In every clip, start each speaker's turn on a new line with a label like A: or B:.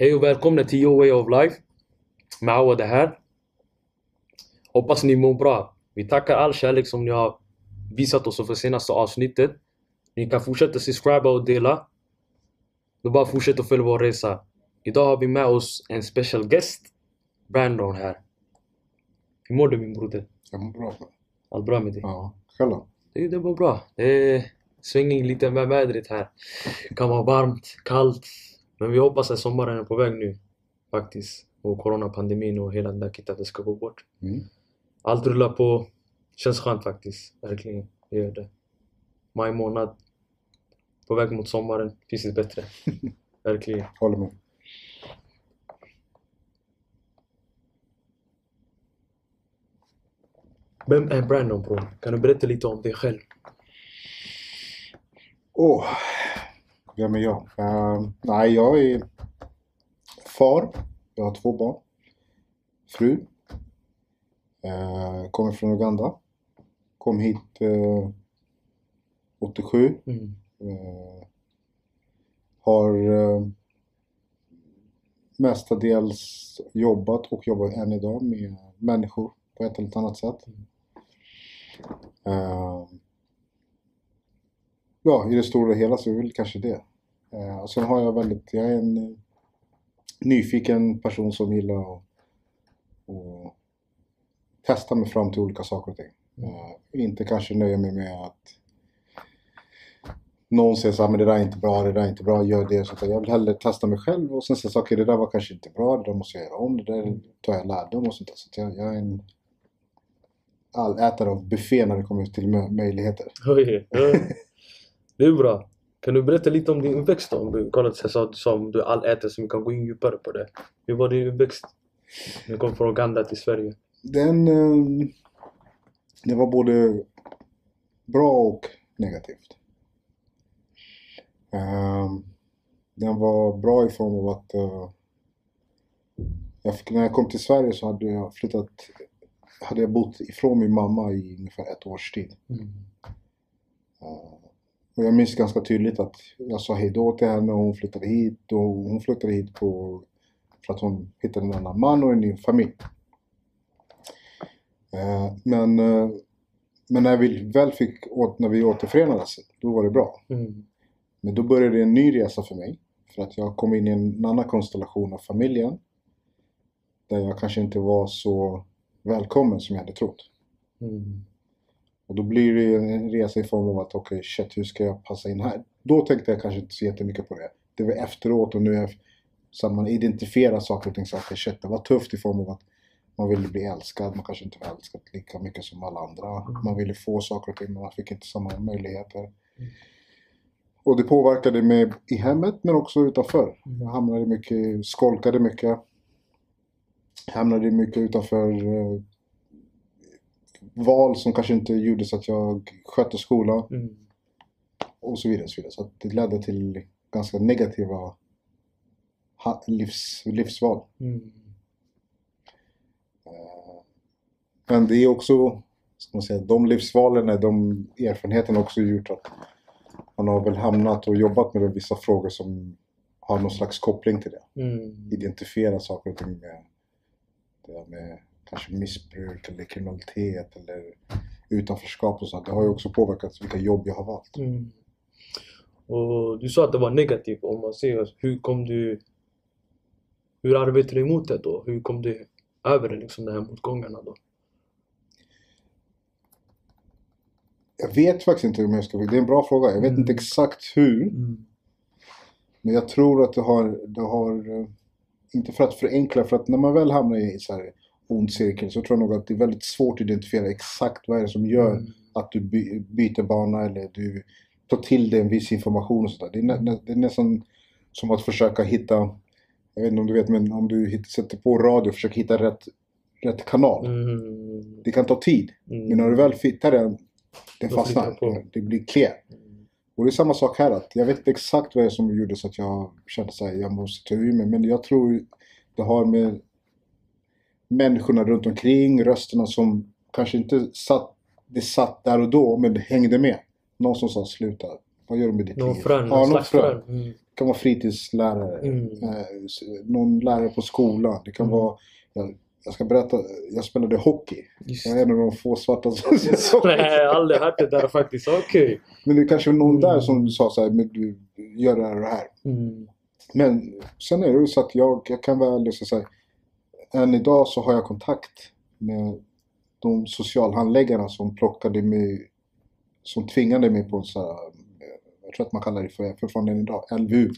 A: Hej och välkomna till Your Way of Life. Mawad är här. Hoppas ni mår bra. Vi tackar all kärlek som ni har visat oss för senaste avsnittet. Ni kan fortsätta subscriba och dela. Det bara fortsätt att följa vår resa. Idag har vi med oss en special guest. Brandon här. Hur mår du min broder?
B: Jag mår bra.
A: Allt bra med dig?
B: Ja, själv då?
A: Det, det var bra. Det är svängning lite med vädret här. Det kan vara varmt, kallt. Men vi hoppas att sommaren är på väg nu. Faktiskt. Och coronapandemin och hela den där kittet ska gå bort.
B: Mm.
A: Allt rullar på. Känns skönt faktiskt. Verkligen. Det gör det. Maj månad. På väg mot sommaren. Finns det bättre. Verkligen.
B: Håller med.
A: Vem är Brandon bror? Kan du berätta lite om dig själv?
B: Åh, vem är jag? Ehm, nej, jag är far. Jag har två barn. Fru. Uh, kommer från Uganda. Kom hit eh, 87.
A: Mm.
B: Eh, har uh, mestadels jobbat och jobbar än idag med människor på ett eller annat sätt. Eh, ja, i det stora hela så är det väl kanske det. Uh, och sen har jag väldigt, jag är en eh, nyfiken person som gillar att, att testa mig fram till olika saker och ting. Eh, inte kanske nöja mig med att någon säger så här, men det där är inte bra, det där är inte bra, gör det. Så jag vill hellre testa mig själv och sen säga saker, det där var kanske inte bra, det där måste jag göra om, det där tar jag lärdom och sånt där. Så jag, jag är en allätare av buffé när det kommer till mö- möjligheter.
A: Oj. Det är bra. Kan du berätta lite om din uppväxt då? Om du kollar så sa, du är allätare så vi kan gå in djupare på det. Hur var din uppväxt? Du kom från Uganda till Sverige.
B: Den, eh, det var både bra och negativt. Eh, Den var bra i form av att eh, jag fick, när jag kom till Sverige så hade jag flyttat, hade jag bott ifrån min mamma i ungefär ett års tid. Eh, Och jag minns ganska tydligt att jag sa hej då till henne och hon flyttade hit och hon flyttade hit på, för att hon hittade en annan man och en ny familj. Eh, Men, eh, men när vi väl fick, åt, när vi återförenades, då var det bra.
A: Mm.
B: Men då började en ny resa för mig. För att jag kom in i en annan konstellation av familjen. Där jag kanske inte var så välkommen som jag hade trott.
A: Mm.
B: Och då blir det ju en resa i form av att okej, shit, hur ska jag passa in här? Då tänkte jag kanske inte så jättemycket på det. Det var efteråt och nu är så att man identifierar saker och ting så att shit, det var tufft i form av att man ville bli älskad, man kanske inte var älskad lika mycket som alla andra. Man ville få saker och ting men man fick inte samma möjligheter. Och det påverkade mig i hemmet men också utanför. Jag hamnade mycket, skolkade mycket. Hamnade mycket utanför eh, val som kanske inte gjorde så att jag skötte skolan
A: Mm.
B: och så vidare. Och så vidare. Så det ledde till ganska negativa livs, livsval.
A: Mm.
B: Eh, Men det är också, ska man säga, de livsvalen, de erfarenheterna också gjort att man har väl hamnat och jobbat med vissa frågor som har någon slags koppling till det.
A: Mm.
B: Identifiera saker och ting med, det med kanske missbruk eller kriminalitet eller utanförskap och sånt. Det har ju också påverkat vilka jobb jag har valt.
A: Mm. Och du sa att det var negativt om man ser hur kom du hur arbetade du emot det då? Hur kom du över liksom, de här motgångarna då?
B: Jag vet faktiskt inte om jag ska... Det är en bra fråga. Jag vet
A: Mm.
B: inte exakt hur.
A: Mm.
B: Men jag tror att det har, det har... eh, Inte för att förenkla, för att när man väl hamnar i så här ond cirkel så tror jag nog att det är väldigt svårt att identifiera exakt vad är det som gör
A: Mm.
B: att du by, byter bana eller du tar till dig en viss information och sådär. Det, är nä, nä, det är nästan som att försöka hitta... Jag vet inte om du vet, men om du sätter på radio och försöker hitta rätt, rätt kanal.
A: Mm.
B: Det kan ta tid.
A: Mm.
B: Men när du väl hittar den,
A: Då
B: fastnar. Det blir clear.
A: Mm.
B: Och det är samma sak här. Att jag vet inte exakt vad det är som gjorde så att jag kände att jag måste ta ur mig. Men jag tror det har med människorna runt omkring, rösterna som kanske inte satt, det satt där och då, men hängde med. Någon som sa sluta, vad gör du med ditt
A: Någon
B: liv?
A: frön,
B: Ja,
A: någon frön. Mm.
B: Det kan vara fritidslärare.
A: Mm.
B: Eh, någon lärare på skolan. Det kan
A: Mm.
B: vara... Jag, jag ska berätta. Jag spelade hockey.
A: Just.
B: Jag är en av de få svarta som...
A: Nej, jag har aldrig hört det där faktiskt. Okej.
B: Men det kanske var någon
A: Mm.
B: där som sa så här, men du gör det här och det här.
A: Mm.
B: Men sen är det så att jag, jag kan väl liksom säga, än idag så har jag kontakt med de socialhandläggarna som plockade mig, som tvingade mig på en så här, jag tror att man kallar det för, fortfarande idag, LVU,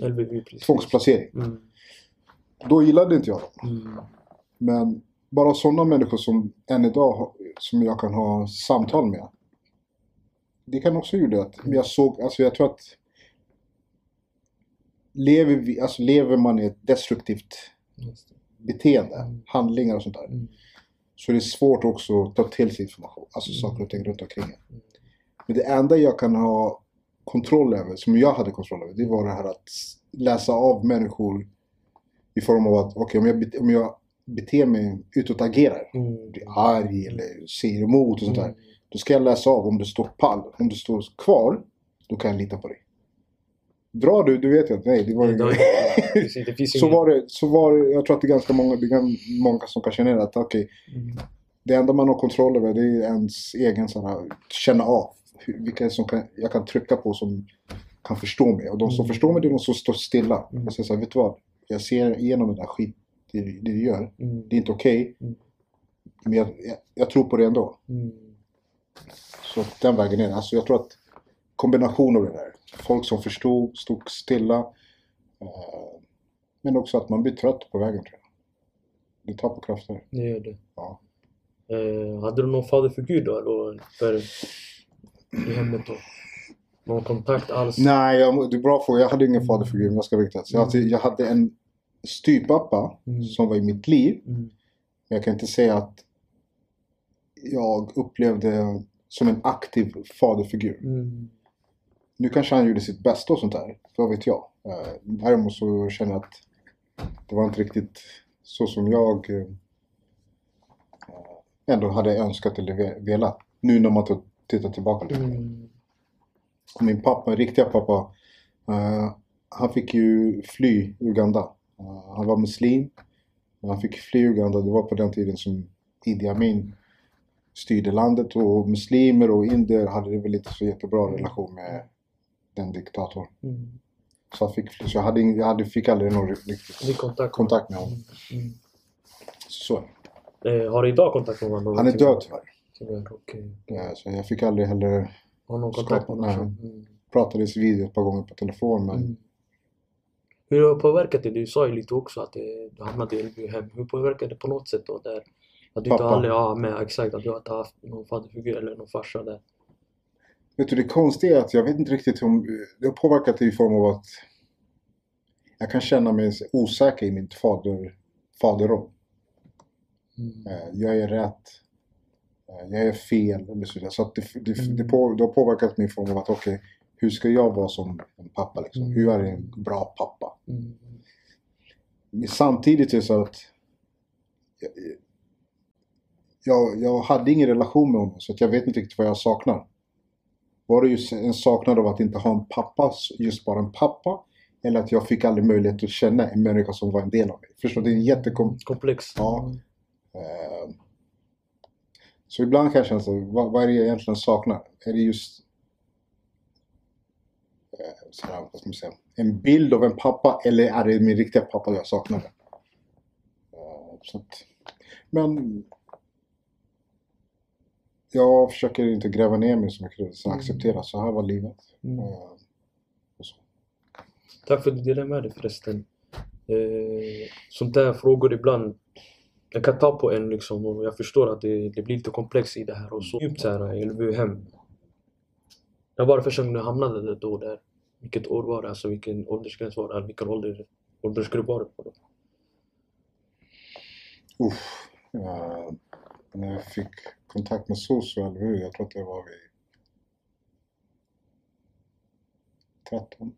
A: precis.
B: tvångsplacering.
A: Mm.
B: Då gillade inte jag dem.
A: Mm.
B: Men bara sådana människor som än idag som jag kan ha samtal med. Det kan också gjorde att jag såg, alltså jag tror att lever, vi, alltså lever man i ett destruktivt. Beteende,
A: Mm.
B: handlingar och sånt där.
A: Mm.
B: Så det är svårt också att ta till sig information, alltså
A: Mm.
B: saker och ting runt omkring en. Men det enda jag kan ha kontroll över, som jag hade kontroll över, det var det här att läsa av människor i form av att, okej om, jag, bete- om jag beter mig utåtagerar,
A: Mm.
B: blir arg eller säger emot och sånt där. Då ska jag läsa av om det står pall. Om det står kvar, då kan jag lita på dig. Drar du, du vet ju att nej, det var ju...
A: det
B: så, var det, så var det, jag tror att det är ganska många, det är många som kan känna att okej,
A: Mm.
B: det enda man har kontroll över det är ens egen här, känna av. Vilka som kan, jag kan trycka på som kan förstå mig. Och de som
A: Mm.
B: förstår mig det är de som står stilla.
A: Mm.
B: Jag säger så här, vet du vad? Jag ser igenom den där skit det, det du gör.
A: Mm.
B: Det är inte okej.
A: Mm.
B: Men jag, jag, jag tror på det ändå.
A: Mm.
B: Så den vägen är det. Alltså jag tror att kombination av det där. Folk som förstod, stod stilla. Eh, men också att man blir trött på vägen tror jag. Det tar på krafter.
A: Det gör det.
B: Ja.
A: Eh, hade du någon faderfigur då? Eller för, I hemmet då? Någon kontakt alls?
B: Nej, jag, det är bra fråga. Jag hade ingen faderfigur om jag ska vara. Så jag, hade, jag hade en styvpappa
A: Mm.
B: som var i mitt liv.
A: Mm.
B: Men jag kan inte säga att jag upplevde som en aktiv faderfigur.
A: Mm.
B: Nu kanske han gjorde sitt bästa och sånt där. Vad vet jag. Eh, Däremot så känner jag att det var inte riktigt så som jag eh, ändå hade önskat eller ve- velat. Nu när man tittar tillbaka lite.
A: Mm.
B: Min pappa, min riktiga pappa, eh, han fick ju fly i Uganda. Eh, han var muslim. Men han fick fly Uganda. Det var på den tiden som Idi Amin styrde landet och muslimer och indier hade det väl inte så jättebra relation med den diktatorn.
A: Mm.
B: Så han fick. Så jag, hade, jag hade, fick aldrig någon riktigt
A: Vid kontakt?
B: kontakt med honom.
A: Mm.
B: Så.
A: Eh, har du idag kontakt med honom?
B: Han är död tyvärr.
A: Tyvärr, okej.
B: Eh, Så jag fick aldrig heller
A: Har någon kontakt med honom? Mm.
B: pratades vid ett par gånger på telefon men
A: Mm. Hur har det påverkat dig? Du sa ju lite också att det, du hamnade i LVU-hem. Hur påverkade det på något sätt då? Där, att du inte
B: Pappa.
A: aldrig, ja med exakt, att du inte haft någon faderfigur eller någon farsa där.
B: Vet du, det konstiga är att jag vet inte riktigt om... Det har påverkat det i form av att jag kan känna mig osäker i min fader, faderroll.
A: Mm.
B: Eh, Jag är rätt. eh, Jag är fel. Eller så, så att det, det,
A: Mm.
B: det, på, det har påverkat mig i form av att okej, hur ska jag vara som en pappa liksom?
A: Mm.
B: Hur är en bra pappa?
A: Mm.
B: Men samtidigt är det så att jag, jag, jag hade ingen relation med honom så att jag vet inte riktigt vad jag saknar. Var det just en saknad av att inte ha en pappa, just bara en pappa? Eller att jag fick aldrig möjlighet att känna en människa som var en del av mig? Förstår du? Det är en jättekom...
A: Komplex.
B: Ja. Eh, så ibland kan jag känna så, vad, vad är det jag egentligen saknar? Är det just eh, sådär, vad ska man säga, en bild av en pappa eller är det min riktiga pappa jag saknar? Eh, så att, men jag försöker inte gräva ner mig så mycket utan
A: Mm.
B: acceptera, så här var livet.
A: Mm.
B: Eh, och så.
A: Tack för att du delade med dig förresten. Eh, sånt där frågor ibland jag kan ta på en liksom och jag förstår att det, det blir lite komplext i det här och så djupt så här i LVU-hem. Jag bara första gången jag hamnade där då där. Vilket år var det? Alltså vilken åldersgräns var det? Vilken ålder, åldersgrupp var det på då?
B: Uff, eh, när jag fick kontakt med SOS och LVU, jag tror att det var vid 13.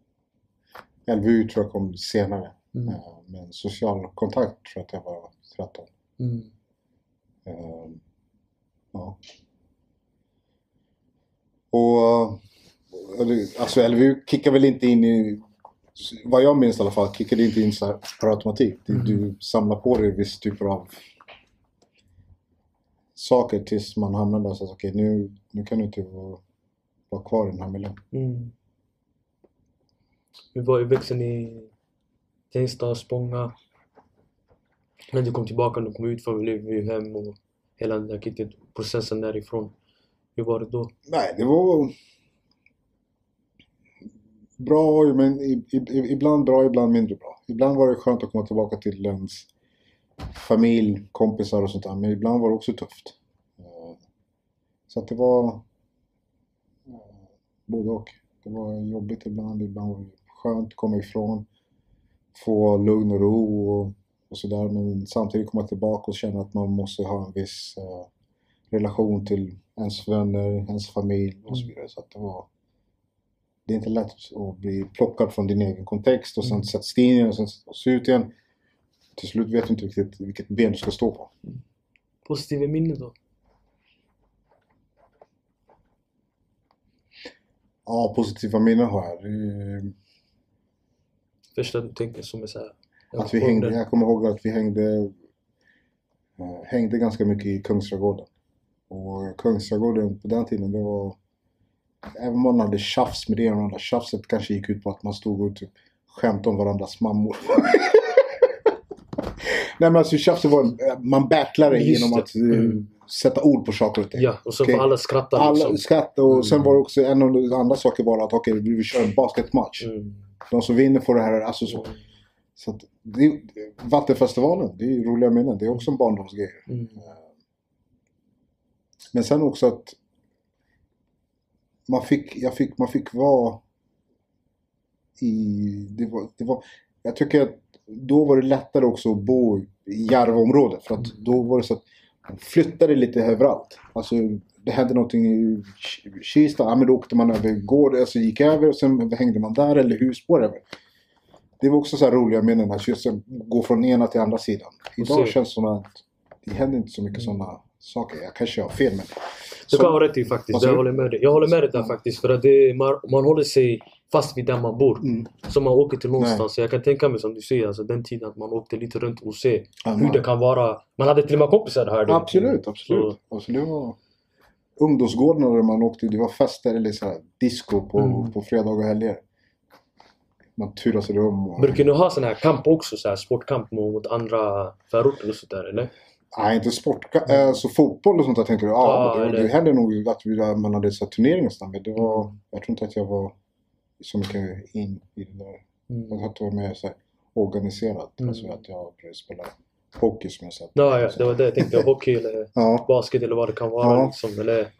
B: LVU tror jag kom senare.
A: Mm.
B: Eh, Men social kontakt tror jag att jag var 13.
A: Mm.
B: Eh, Ja. Och eller, alltså LVU kickar väl inte in i vad jag minns i alla fall, kickade inte in så per automatik. Du,
A: Mm.
B: du samlar på dig viss typer av saker tills man hamnar där och säger okej nu, nu kan du inte vara, vara kvar i den här miljön.
A: Mm. Hur var uppväxten i Tensta, Spånga? När du kom tillbaka, du kom ut från vi hem och hela den där processen därifrån. Hur var det då?
B: Nej, det var bra, men ibland bra, ibland mindre bra. Ibland var det skönt att komma tillbaka till ens familj, kompisar och sånt där. Men ibland var det också tufft. Eh, Så att det var eh, både och. Det var jobbigt ibland, ibland var det skönt att komma ifrån. Få lugn och ro och, och sådär. Men samtidigt komma tillbaka och känna att man måste ha en viss eh, relation till ens vänner, ens familj och så vidare. Så att det var... Det är inte lätt att bli plockad från din egen kontext och sen
A: Mm.
B: sätts in och sen sätts ut igen. Till slut vet du inte riktigt vilket ben du ska stå på.
A: Positiva minnen då?
B: Ja, positiva minnen har jag. Det-
A: Första du tänker som är såhär...
B: Att vi hängde, jag kommer ihåg att vi hängde, eh, hängde ganska mycket i Kungsträdgården. Och Kungsträdgården på den tiden, det var... Även om man hade tjafs med det ena och andra, tjafset kanske gick ut på att man stod och typ skämtade om varandras mammor. Nej men alltså tjafset var, man battlade
A: Just
B: genom
A: det.
B: att eh,
A: Mm.
B: sätta ord på saker och ting.
A: Ja, och så
B: Okej.
A: får alla skratta
B: Alla
A: liksom.
B: skrattade och
A: Mm.
B: sen var det också en av de andra saker var att okej, vi vill köra en basketmatch.
A: Mm.
B: De som vinner får det här, alltså så.
A: Mm.
B: Så att det, Vattenfestivalen, det är roliga minnen. Det är också en barndomsgrej.
A: Mm.
B: Men sen också att man fick, jag fick, man fick vara i, det var, det var, jag tycker att då var det lättare också att bo i Järvaområdet för att då var det så att man flyttade lite överallt. Alltså det hände någonting i Kista, ja men då åkte man över gård, alltså gick över och sen hängde man där eller hus, whatever. Det var också så här roliga minnen, att just att gå från ena till andra sidan. Idag känns det som att det händer inte så mycket sådana saker. Jag kanske har fel men...
A: Du kan ha rätt i faktiskt, jag håller med dig. Jag håller med dig där faktiskt. För att det, man, man håller sig fast vid där man bor.
B: Mm.
A: Så man åker till någonstans. Så jag kan tänka mig som du säger, alltså den tiden att man åkte lite runt och se
B: Ja,
A: hur det kan vara. Man hade till och med kompisar här. då.
B: Absolut, absolut. Alltså, det var ungdomsgårdarna där man åkte, det var fester eller så här, disco på,
A: Mm.
B: på fredagar och helger. Man turade sig rum. Och...
A: Brukar ni ha sån här kamp också? Så här, sportkamp mot andra förorter och sådär eller?
B: Nej, inte sport. Äh, så fotboll och sånt där tänker du? Ja,
A: Ja,
B: det, det hände nog att vi, man hade så här turneringar och sånt, men det var... Jag tror inte att jag var så mycket in i det där. Tror att det var mer så här, organiserat.
A: Mm.
B: Alltså att jag började spela hockey som jag sett.
A: Ja, ja, det var det jag tänkte. Hockey eller
B: Ja.
A: basket eller vad det kan vara.
B: Ja.
A: Liksom, eller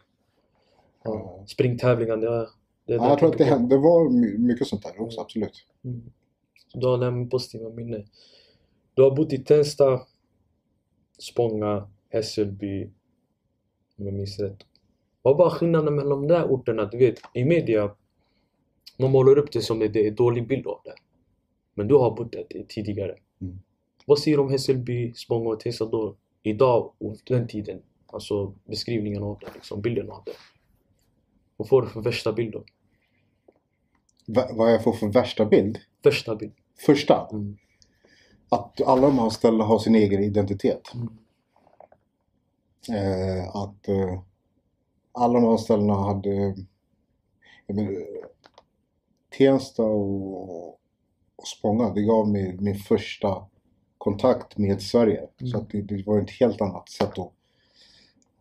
A: ja, springtävlingar. Det, det, det
B: Ja, jag tror att det, hände, det var my- mycket sånt där också, absolut.
A: Mm. Du har lämnat positiva minnen. Du har bott i Tensta, Spånga, Hässelby, om jag minns rätt. Vad var skillnaden mellan de där orterna? Du vet, i media, man målar upp det som att det är en dålig bild av det. Men du har bott där tidigare.
B: Mm.
A: Vad säger du om Hässelby, Spånga och Tensta då? Idag och den tiden? Alltså beskrivningen av det, liksom, bilden av det. Vad får du för värsta bild då?
B: Va, vad jag får för värsta bild?
A: Värsta bild?
B: Första,
A: Mm.
B: att alla de här ställena har sin egen identitet.
A: Mm.
B: Eh, att eh, alla de här ställena hade... Jag menar, Tensta och, och Spånga, det gav mig min första kontakt med Sverige.
A: Mm.
B: Så att det, det var ett helt annat sätt att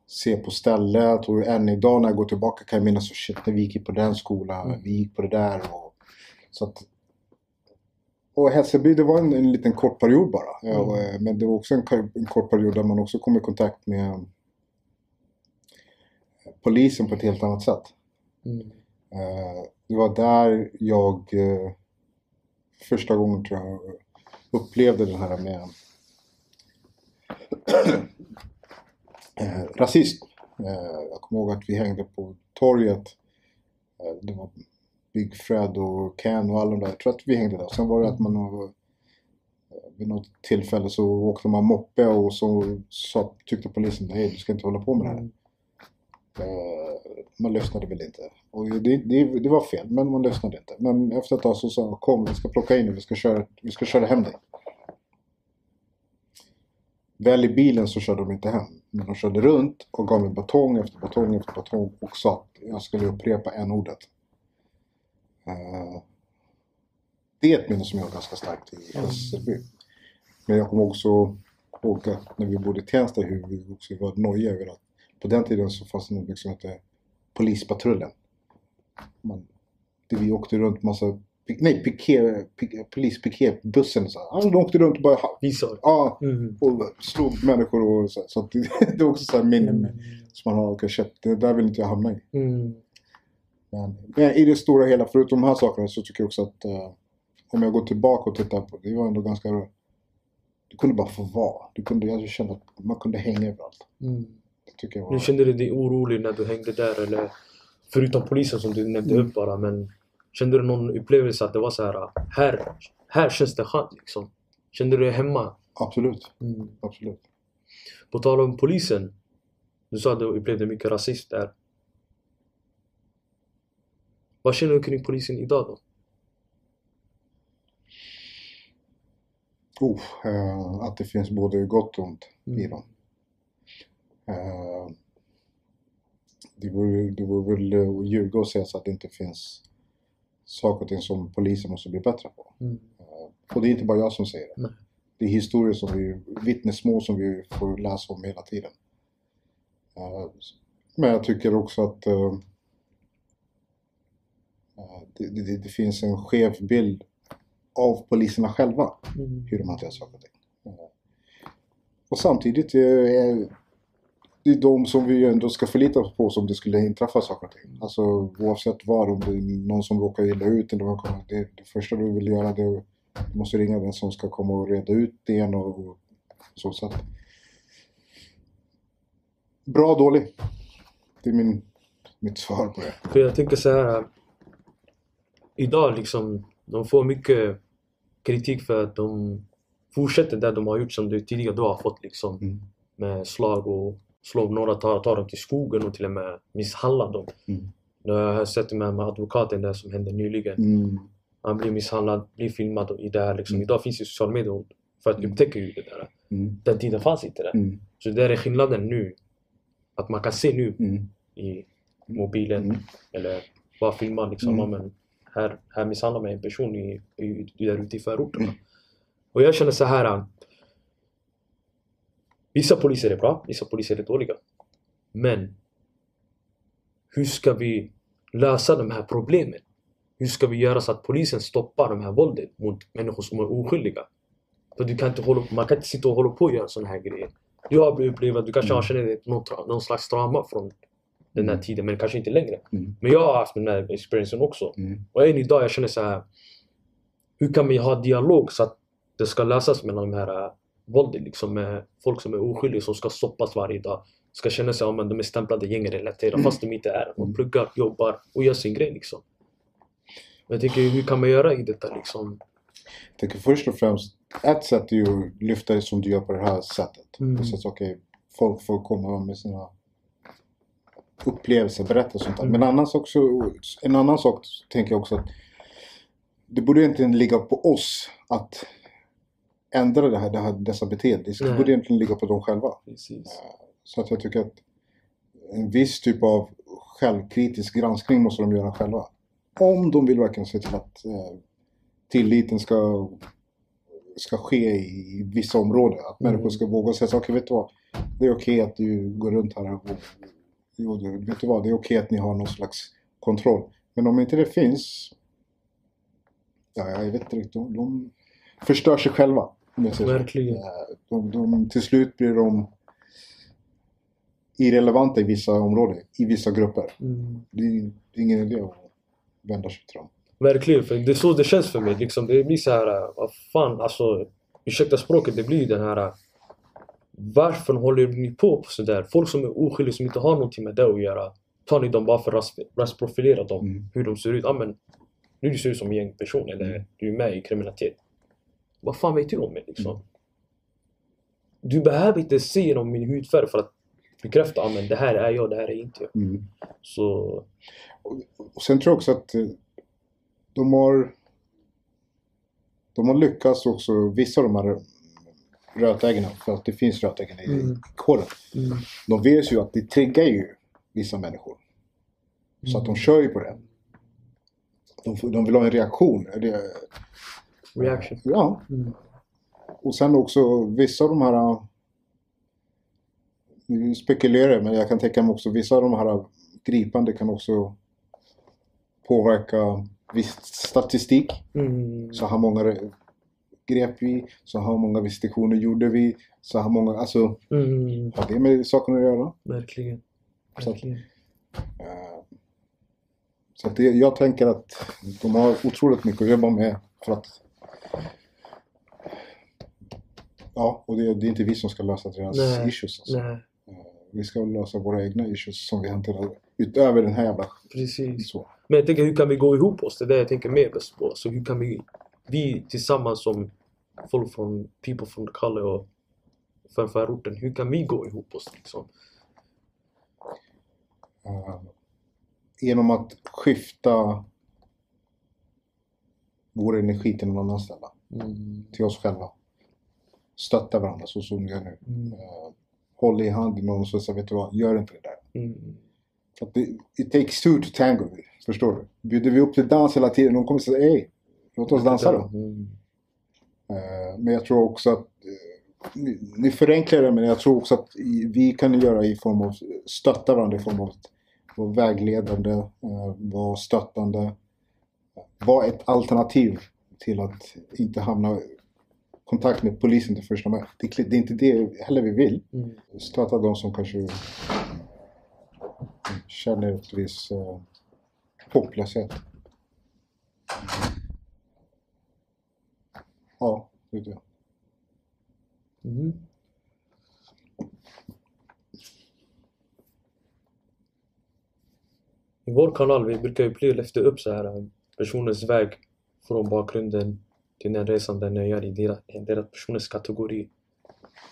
B: se på stället och än idag när jag går tillbaka kan jag minnas så shit, när vi gick på den skolan,
A: Mm.
B: vi gick på det där och så att och Hässelby det var en, en liten kort period bara. Ja,
A: Mm.
B: och, eh, men det var också en, en kort period där man också kom i kontakt med polisen på ett helt annat sätt.
A: Mm.
B: Eh, det var där jag eh, första gången tror jag upplevde det här med eh, rasism. Eh, Jag kommer ihåg att vi hängde på torget. Eh, Det var Big Fred och Ken och alla de där. Jag tror att vi hängde där. Sen var det att man eh, vid något tillfälle så åkte man moppe och så så tyckte polisen nej du ska inte hålla på med det här.
A: Mm. Mm.
B: Eh, man lyssnade väl inte. Och det, det, det var fel, men man lyssnade inte. Men efter ett tag så sa kom vi ska plocka in dig, vi ska köra, vi ska köra hem dig. Väl i bilen så körde de inte hem. Men de körde runt och gav mig batong efter batong efter batong och sa att jag skulle upprepa en ordet. Uh, det är ett minne som jag har ganska starkt i Hässelby. Men jag kommer också ihåg när vi bodde i Tensta hur vi också var nojiga över att på den tiden så fanns det något som hette Polispatrullen. Man, det vi åkte runt massa Nej, piké, piké, polispiketbussen. Så. De åkte runt och bara... Ja,
A: Mm.
B: och slog människor och så. så att det, det är också så här minnen
A: Mm.
B: som man har. Shit, det där vill inte jag hamna i.
A: Mm.
B: Men, men i det stora hela, förutom de här sakerna, så tycker jag också att eh, om jag går tillbaka och tittar på det, det var ändå ganska... Du kunde bara få vara. Du kunde, jag kände att man kunde hänga överallt.
A: Mm.
B: Tycker jag
A: Nu
B: var...
A: kände du dig orolig när du hängde där eller förutom polisen som du nämnde
B: Mm.
A: upp bara men kände du någon upplevelse att det var så här här, här känns det skönt liksom? Kände du dig hemma?
B: Absolut,
A: Mm.
B: absolut.
A: På tal om polisen. Du sa att du upplevde mycket rasism där. Vad känner du kring polisen idag då?
B: Oh, eh, att det finns både gott och ont i
A: Mm.
B: dem. Eh, det, vore, det vore väl eh, att ljuga och säga så att det inte finns saker och ting som polisen måste bli bättre på.
A: Mm.
B: Och det är inte bara jag som säger det.
A: Nej.
B: Det är historier som vi, vittnesmål som vi får läsa om hela tiden. Eh, Men jag tycker också att eh, eh, det, det, det finns en skev bild av poliserna själva
A: Mm.
B: hur de hanterar saker och ting. Eh, Och samtidigt är det är de som vi ändå ska förlita oss på som det skulle inträffa saker och ting. Alltså oavsett vad, om det är någon som råkar illa ut eller vad det, det första du vill göra det är du måste ringa den som ska komma och reda ut det igen och, och så. så att, bra dålig. Det är min, mitt svar på det.
A: För jag tänker så här. Idag liksom, de får mycket kritik för att de fortsätter där de har gjort som du tidigare du har fått liksom.
B: Mm.
A: Med slag och slå några, tar, tar dem till skogen och till och med misshandlar dem.
B: Mm.
A: Nu har jag sett med, med advokaten där som hände nyligen.
B: Mm.
A: Han blir misshandlad, blir filmad och i det här liksom.
B: Mm.
A: Idag finns ju sociala medier för att
B: Mm.
A: upptäcka ju det där.
B: Mm.
A: Den tiden fanns inte det.
B: Mm.
A: Så det är skillnaden nu. Att man kan se nu
B: Mm.
A: i mobilen eller bara filma liksom.
B: Mm.
A: Men här, här misshandlar man en person i, i, där ute i förorterna. Och jag känner så här. Äh, Vissa poliser är bra, vissa poliser är dåliga. Men hur ska vi lösa de här problemen? Hur ska vi göra så att polisen stoppar de här våldet mot människor som är oskyldiga? För du kan inte hålla, man kan inte sitta och hålla på och göra sådana här grejer. Du har upplevt, du kanske har
B: Mm.
A: känt någon, någon slags trauma från den här
B: Mm.
A: tiden, men kanske inte längre.
B: Mm.
A: Men jag har haft den här experiencen också.
B: Mm.
A: Och än idag jag känner så här. Hur kan vi ha dialog så att det ska lösas mellan de här våldet liksom med folk som är oskyldiga som ska stoppas varje dag. Ska känna sig om de är stämplade gängrelaterade fast de inte är. De
B: Mm.
A: pluggar, jobbar och gör sin grej liksom. Men jag tänker hur kan man göra i detta liksom?
B: Jag tänker först och främst, ett sätt är ju att lyfta det som du gör på det här sättet.
A: Mm.
B: Så att okej, folk får komma med sina upplevelser, berätta sånt där.
A: Mm.
B: Men annan sak också, en annan sak tänker jag också att det borde egentligen ligga på oss att ändra det här, det här dessa beteenden. Det
A: Nej.
B: borde egentligen ligga på dem själva.
A: Precis.
B: Så att jag tycker att en viss typ av självkritisk granskning måste de göra själva. Om de vill verkligen se till att eh, tilliten ska, ska ske i vissa områden. Att
A: Mm.
B: människor ska våga säga så okej vet du vad, det är okej att du går runt här och, och vet du vad, det är okej att ni har någon slags kontroll. Men om inte det finns, ja jag vet inte riktigt, de, de förstör sig själva. Så.
A: Verkligen.
B: Eh, De, de, till slut blir de irrelevanta i vissa områden, i vissa grupper.
A: Mm.
B: Det är, det är ingen idé att vända sig till dem.
A: Verkligen, för det är så det känns för mig. Liksom, det blir så här, äh, vad fan, alltså, ursäkta språket, det blir den här äh, Varför håller ni på på sådär? Folk som är oskyldiga, som inte har någonting med det att göra. Tar ni dem bara för att ras- rasprofilera dem,
B: Mm.
A: hur de ser ut? Ja men, nu du ser ut som en gängperson eller
B: Mm.
A: du är med i kriminalitet. Vad fan vet du om mig liksom?
B: Mm.
A: Du behöver inte se genom min hudfärg för att bekräfta att men det här är jag, det här är inte jag.
B: Mm.
A: Så
B: Och sen tror jag också att eh, de har de har lyckats också, vissa av de här rötäggarna, för att det finns rötäggen i
A: Mm.
B: koden. De vet ju att det triggar ju vissa människor. Så att de kör ju på det. De, de vill ha en reaktion.
A: Reaction.
B: ja.
A: Mm.
B: Och sen också vissa av de här... Nu spekulerar jag, men jag kan tänka mig också vissa av de här gripande kan också påverka viss statistik.
A: Mm.
B: Så här många re- grep vi, så här många visitationer gjorde vi, så här många, alltså
A: Mm.
B: har det med saken att göra?
A: Verkligen.
B: Så
A: Verkligen.
B: Så att det, jag tänker att de har otroligt mycket att jobba med för att Ja, och det, det är inte vi som ska lösa deras
A: Nej,
B: issues. Alltså.
A: Nej,
B: Eh, Vi ska lösa våra egna issues som vi hanterar utöver den här jävla
A: precis.
B: så.
A: Men jag tänker hur kan vi gå ihop oss? Det är det jag tänker mer bäst på. Så hur kan vi, vi tillsammans som folk från People from the Color och från förorten, hur kan vi gå ihop oss liksom?
B: Eh, genom att skifta vår energi till någon annan ställe.
A: Mm.
B: Till oss själva. Stötta varandra så som vi gör nu.
A: Mm.
B: Eh, håll i hand med någon och säga, vet du vad, gör inte det där.
A: Mm.
B: För att det, it takes two to tango. Förstår du? Bjuder vi upp till dans hela tiden, de kommer säga hej, låt oss dansa då.
A: Mm.
B: Eh, men jag tror också att, eh, ni, ni förenklar det, men jag tror också att vi kan göra i form av stötta varandra i form av att vara vägledande, vara stöttande, vara ett alternativ till att inte hamna i kontakt med polisen till första början. Det, är- inte det heller vi vill.
A: Mm.
B: Stötta de som kanske känner ett viss uh, hopplöshet. Ja, det är det.
A: Mm. I vår kanal vi brukar ju lyfta upp så här um, personens väg från bakgrunden till den resan den gör i deras, deras personens kategori.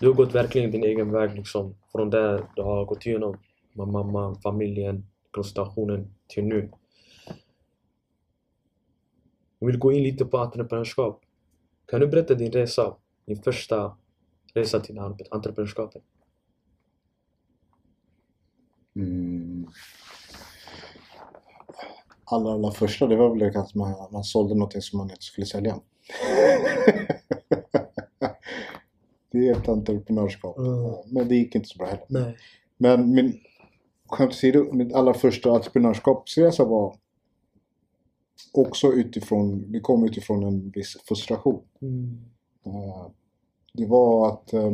A: Du har gått verkligen din egen väg liksom. Från där du har gått igenom med mamma, familjen, konstellationen till nu. Jag vill gå in lite på entreprenörskap. Kan du berätta din resa? Din första resa till entreprenörskapet?
B: Mm. Allra, allra första, det var väl det att man, man sålde någonting som man inte skulle sälja. det är ett entreprenörskap.
A: Mm.
B: Men det gick inte så bra heller.
A: Nej.
B: Men min, skämt åsido, min allra första entreprenörskapsresa var också utifrån, det kom utifrån en viss frustration.
A: Mm.
B: Eh, Det var att eh,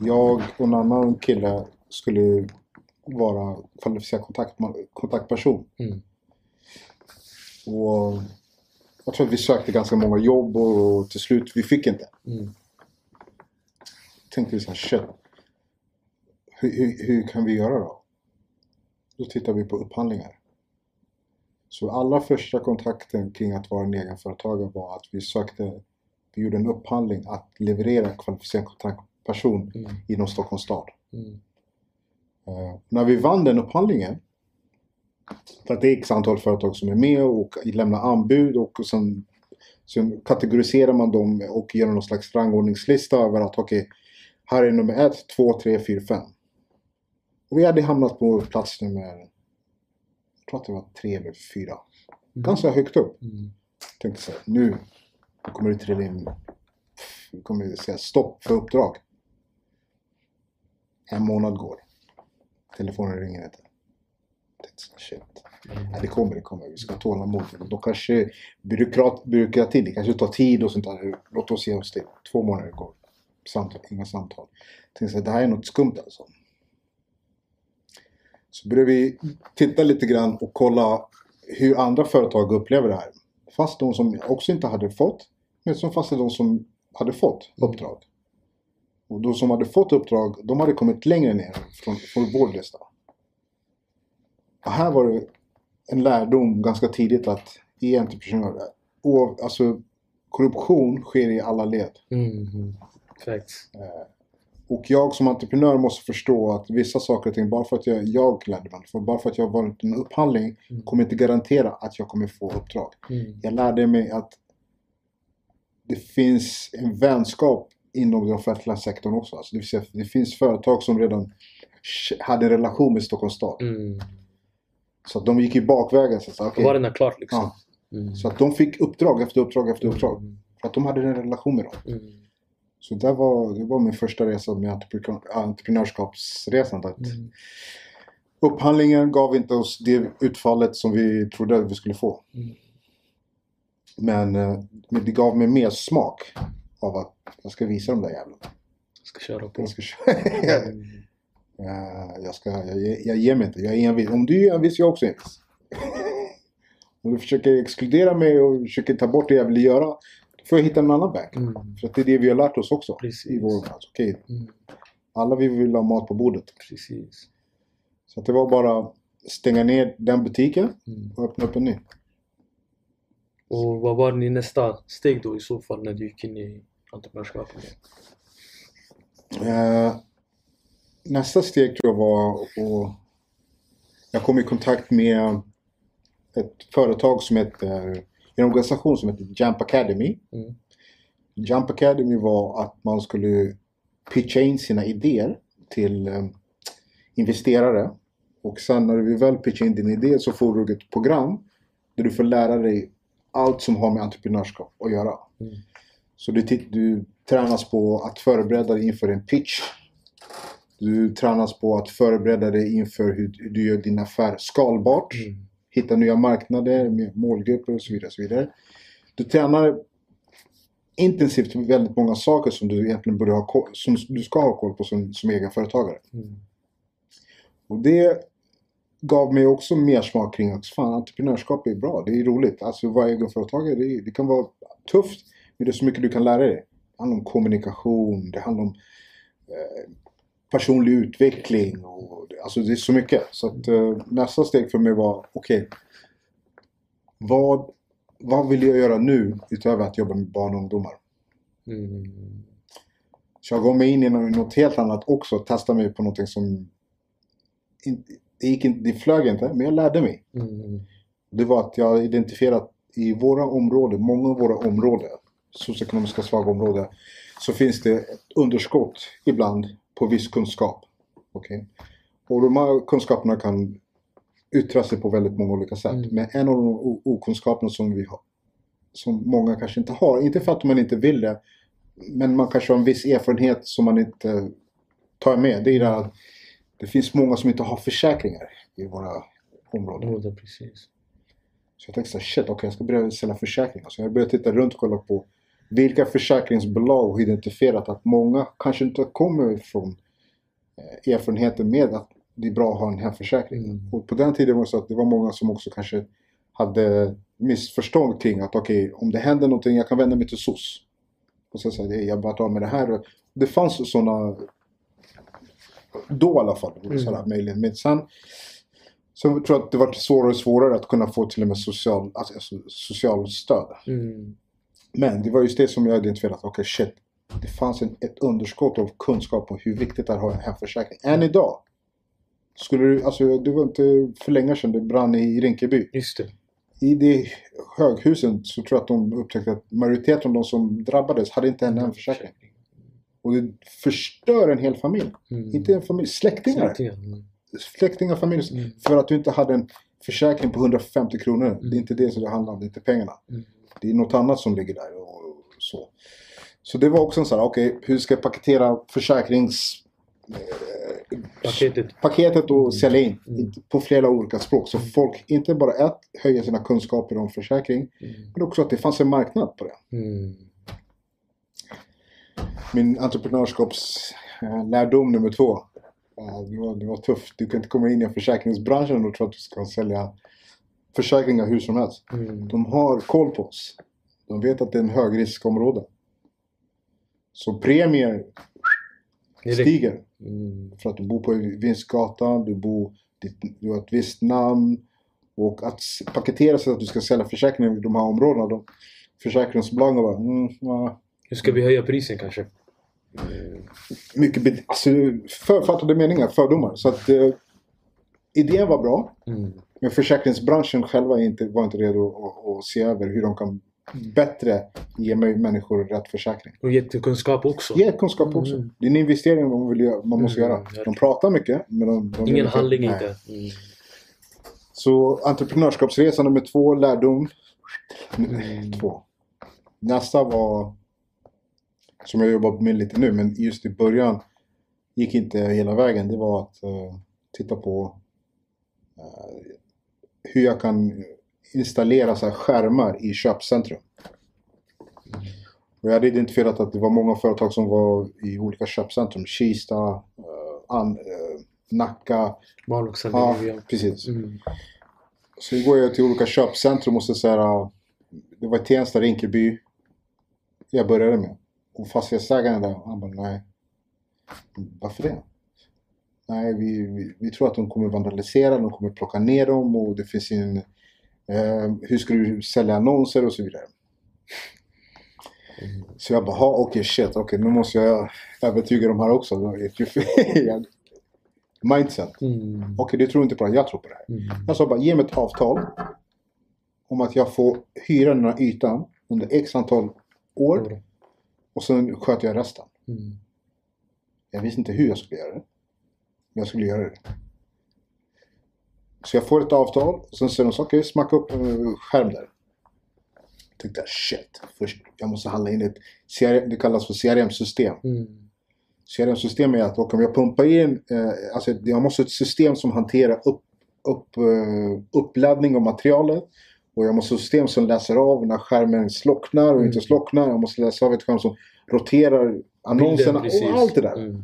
B: jag och en annan kille skulle vara kvalificerad kontakt, kontaktperson.
A: Mm.
B: Och jag tror att vi sökte ganska många jobb och till slut, vi fick inte.
A: Mm.
B: tänkte vi så här, shit. Hur, hur, hur kan vi göra då? Då tittar vi på upphandlingar. Så allra första kontakten kring att vara en egenföretagare var att vi sökte, vi gjorde en upphandling att leverera kvalificerad kontaktperson
A: Mm.
B: inom Stockholms stad.
A: Mm.
B: Eh, när vi vann den upphandlingen, för att det är x antal företag som är med och lämnar anbud och sen, sen kategoriserar man dem och gör någon slags rangordningslista över att okej, här är nummer ett, två, tre, fyra, fem. Och vi hade hamnat på plats nummer, jag tror att det var tre eller fyra. Ganska högt upp.
A: Mm.
B: Tänkte så här, nu kommer det trilla in, kommer det säga stopp för uppdrag. En månad går. Telefonen ringer inte. Shit. Nej, det kommer, det kommer. Vi ska ha tålamod. Då kanske byråkrat, byråkratin, det kanske tar tid och sånt där. Låt oss ge oss det. Två månader går. Samtal, inga samtal. Tänkte så här, det här är något skumt alltså. Så började vi titta lite grann och kolla hur andra företag upplever det här. Fast de som också inte hade fått, men som fast de som hade fått uppdrag. Och de som hade fått uppdrag, de hade kommit längre ner från, från vår lista. Här var det en lärdom ganska tidigt att i entreprenörer, alltså korruption sker i alla led.
A: Mm. Facts.
B: Eh, Och jag som entreprenör måste förstå att vissa saker och ting, bara för att jag, jag lärde mig, för bara för att jag har varit en upphandling,
A: Mm.
B: kommer inte garantera att jag kommer få uppdrag.
A: Mm.
B: Jag lärde mig att det finns en vänskap inom den offentliga sektorn också. Alltså det, vill säga, det finns företag som redan hade en relation med Stockholms stad.
A: Mm.
B: Så de gick ju bakvägen. Så,
A: Då
B: okej.
A: var det klart liksom.
B: Ja.
A: Mm.
B: så att de fick uppdrag efter uppdrag efter uppdrag.
A: Mm.
B: För att de hade en relation med dem.
A: Mm.
B: Så det var, det var min första resa med entreprenör, entreprenörskapsresan. Att
A: Mm.
B: Upphandlingen gav inte oss det utfallet som vi trodde att vi skulle få.
A: Mm.
B: Men, eh, men det gav mig mer smak av att jag ska visa dem där jävlarna.
A: Jag ska köra på.
B: Jag ska köra. Eh, jag, ska, jag, jag ger mig inte. Jag är envis. Om du är envis, jag är också envis. Om du försöker exkludera mig och försöker ta bort det jag vill göra. Då får jag hitta en annan väg.
A: Mm.
B: För att det är det vi har lärt oss också.
A: Precis.
B: I vår värld. Okej,
A: Mm.
B: alla vi vill ha mat på bordet.
A: Precis.
B: Så att det var bara stänga ner den butiken
A: Mm.
B: och öppna upp en ny.
A: Och vad var din nästa steg då i så fall när du gick in i entreprenörskapet?
B: Eh, nästa steg tror jag var att jag kom i kontakt med ett företag som heter, en organisation som heter Jump Academy.
A: Mm.
B: Jump Academy var att man skulle pitcha in sina idéer till eh, investerare. Och sen när du väl pitchar in din idé så får du ett program där du får lära dig allt som har med entreprenörskap att göra.
A: Mm.
B: Så du, du tränas på att förbereda dig inför en pitch. Du tränas på att förbereda dig inför hur du gör din affär skalbart.
A: Mm.
B: Hitta nya marknader, målgrupper och så vidare. Och så vidare. Du tränar intensivt med väldigt många saker som du egentligen borde ha koll, som du ska ha koll på som, som egenföretagare.
A: Mm.
B: Och det gav mig också mer smak kring att fan, entreprenörskap är bra. Det är roligt. Alltså vara egenföretagare, det, det kan vara tufft. Men det är så mycket du kan lära dig. Det handlar om kommunikation, det handlar om eh, personlig utveckling. Och, alltså det är så mycket. Så att eh, nästa steg för mig var, okej. vad, vad vill jag göra nu utöver att jobba med barn och ungdomar?
A: Mm.
B: Så jag gav mig in i nå- något helt annat också. Testade mig på någonting som... Det, gick inte, det flög inte, men jag lärde mig.
A: Mm.
B: Det var att jag identifierat i våra områden, många av våra områden, socioekonomiska svaga områden, så finns det ett underskott ibland på viss kunskap. Okej? Och de här kunskaperna kan yttra sig på väldigt många olika sätt.
A: Mm.
B: Men en av de okunskaperna som vi har, som många kanske inte har, inte för att man inte vill det, men man kanske har en viss erfarenhet som man inte tar med. Det är det att det finns många som inte har försäkringar i våra områden.
A: Är precis.
B: Så jag tänkte så shit, okej jag ska börja sälja försäkringar. Så jag började titta runt och kolla på vilka försäkringsbolag har identifierat att många kanske inte kommer ifrån eh, erfarenheten med att det är bra att ha en hemförsäkring.
A: Mm.
B: Och på den tiden var det så att det var många som också kanske hade missförstånd kring att okej, om det händer någonting, jag kan vända mig till SOS. Och så säger jag, jag bara tar med det här. Det fanns sådana då i alla fall,
A: Mm.
B: sådana möjligheter. Men sen så tror jag att det var svårare och svårare att kunna få till och med social, alltså, alltså, social stöd.
A: Mm.
B: Men det var just det som jag identifierade okej shit. Det fanns en, ett underskott av kunskap om hur viktigt det är att ha en hemförsäkring. Än idag. Skulle du, alltså det var inte för länge sedan det brann i Rinkeby.
A: Just det.
B: I det höghusen så tror jag att de upptäckte att majoriteten av de som drabbades hade inte en hemförsäkring. Och det förstör en hel familj.
A: Mm.
B: Inte en familj, släktingar.
A: Släktingar. Mm.
B: Släktingar, familj.
A: Mm.
B: För att du inte hade en försäkring på 150 kronor. Det är inte det som det handlar om, det är inte pengarna.
A: Mm.
B: Det är något annat som ligger där och så. Så det var också en sån här, okej, hur ska jag paketera försäkrings... Eh,
A: Paketet.
B: paketet och sälja in
A: Mm.
B: på flera olika språk. Så folk inte bara ett, höjer sina kunskaper om försäkring,
A: Mm.
B: men också att det fanns en marknad på det.
A: Mm.
B: Min entreprenörskapslärdom nummer två. Det var, det var tufft. Du kan inte komma in i försäkringsbranschen och tro att du ska sälja försäkringar hur som helst.
A: Mm.
B: De har koll på oss. De vet att det är en högriskområde. Så premier stiger.
A: Mm.
B: För att du bor på Vinstgatan, du, bor, du har ett visst namn. Och att paketera sig att du ska sälja försäkringar i de här områdena. De, försäkringsbolagen bara, mm, ja.
A: Ska vi höja prisen kanske.
B: mycket be- alltså, författade meningar, fördomar. Så att eh, idén var bra.
A: Mm.
B: Men försäkringsbranschen själva är inte, var inte redo att, att se över hur de kan bättre ge människor rätt försäkring.
A: Och jättekunskap också.
B: Ge kunskap också.
A: Mm.
B: Det är en investering man, vill man måste
A: Mm,
B: göra. De pratar mycket. Men de, de
A: Ingen handling
B: nej.
A: inte. Mm.
B: Så entreprenörskapsresa nummer två, lärdom.
A: Mm.
B: Två. Nästa var, som jag jobbar med lite nu, men just i början gick inte hela vägen. Det var att eh, titta på eh, hur jag kan installera så här skärmar i köpcentrum. Och jag hade identifierat att det var många företag som var i olika köpcentrum. Kista, eh, An, eh, Nacka.
A: Malung,
B: Ja, precis.
A: Mm.
B: Så går jag till olika köpcentrum och så säger Det var Tensta, Rinkeby. Jag började med. Och fastighetsägaren där, han bara nej. Varför det? Nej, vi, vi, vi tror att de kommer vandalisera, de kommer plocka ner dem och det finns en... Eh, hur ska du sälja annonser och så vidare.
A: Mm.
B: Så jag bara, "Ha, okej shit, okej nu måste jag övertyga de här också. Mindset.
A: Mm.
B: Okej, du tror inte på det, jag tror på det här.
A: Mm.
B: Jag sa bara, ge mig ett avtal om att jag får hyra den här ytan under x antal år och sen sköter jag resten.
A: Mm.
B: Jag visste inte hur jag skulle göra det. Jag skulle göra det. Så jag får ett avtal och sen säger de så okej, smacka upp en skärm där. Jag tänkte shit, först jag måste handla in ett CRM, det kallas för CRM-system.
A: Mm.
B: CRM-system är att om jag pumpar in, eh, alltså jag måste ha ett system som hanterar upp, upp, eh, uppladdning av materialet. Och jag måste ha ett system som läser av när skärmen slocknar och
A: Mm.
B: inte slocknar. Jag måste läsa av ett skärm som roterar annonserna
A: Bilden,
B: och allt det där.
A: Mm.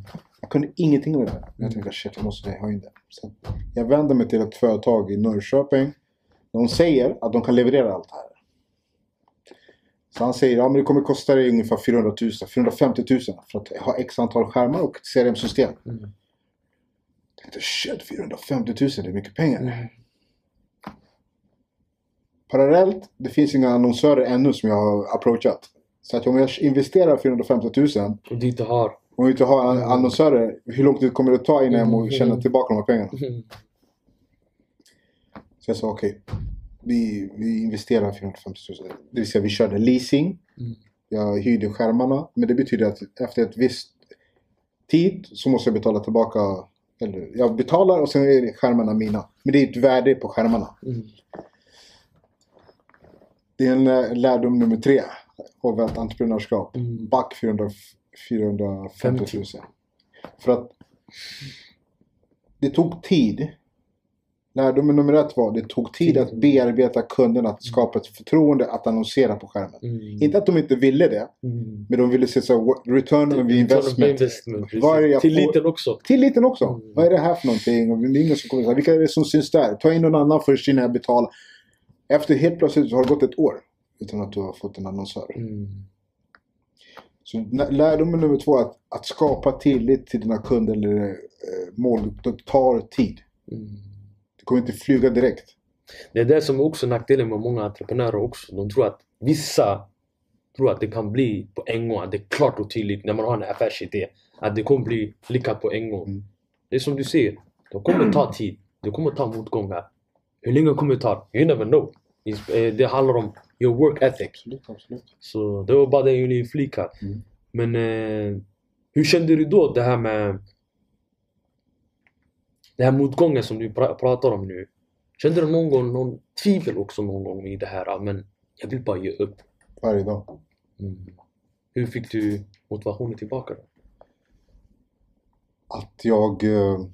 B: Jag kunde ingenting av det där. Jag tänkte shit, jag måste ha in det. Så jag vände mig till ett företag i Norrköping. De säger att de kan leverera allt det här. Så han säger, ja men det kommer kosta dig ungefär 400 000, 450 000 för att ha x antal skärmar och CRM-system.
A: Mm.
B: Jag tänkte shit, 450 000 det är mycket pengar.
A: Mm.
B: Parallellt, det finns inga annonsörer ännu som jag har approachat. Så att om jag investerar 450 000
A: Och du inte har.
B: Och inte har an- annonsörer, hur lång tid kommer det ta innan jag må
A: Mm.
B: tjäna tillbaka de här pengarna?
A: Mm.
B: Så jag sa okej, vi, vi investerar 450 000. Det vill säga vi körde leasing.
A: Mm.
B: Jag hyrde skärmarna. Men det betyder att efter ett visst tid så måste jag betala tillbaka. Eller jag betalar och sen är skärmarna mina. Men det är ett värde på skärmarna.
A: Mm.
B: Det är en lä- lärdom nummer tre av ett entreprenörskap.
A: Mm.
B: Back 400, 450 000. För att det tog tid. Lärdomen nummer ett var det tog tid att bearbeta kunderna, att skapa ett förtroende att annonsera på skärmen.
A: Mm.
B: Inte att de inte ville det,
A: Mm.
B: men de ville se så här, return on investment.
A: investment.
B: Vad
A: Tilliten också.
B: Tilliten också.
A: Mm.
B: Vad är det här för någonting? Och det är ingen som kommer säga, vilka är det som syns där? Ta in någon annan först innan jag betalar. Efter helt plötsligt så har det gått ett år utan att du har fått en annonsör.
A: Mm.
B: Så lärdomen nummer två är att, att skapa tillit till dina kunder eller eh, mål, det tar tid.
A: Mm.
B: Det kommer inte flyga direkt.
A: Det är det som är också nackdelen med många entreprenörer också. De tror att vissa tror att det kan bli på en gång. Att det är klart och tydligt när man har en affärsidé. Att det kommer bli lyckat på en gång.
B: Mm.
A: Det är som du säger. Det kommer ta tid. Det kommer ta motgångar. Hur länge kommer det ta? You never know. Eh, Det handlar om your work ethic.
B: Absolut, absolut.
A: Så det var bara det jag ville inflika.
B: Mm.
A: Men eh, hur kände du då det här med det här motgången som du pra- pratar om nu? Kände du någon gång någon tvivel också någon gång i det här? Ja, men jag vill bara ge upp.
B: Varje dag.
A: Mm. Hur fick du motivationen tillbaka då?
B: Att jag... Eh,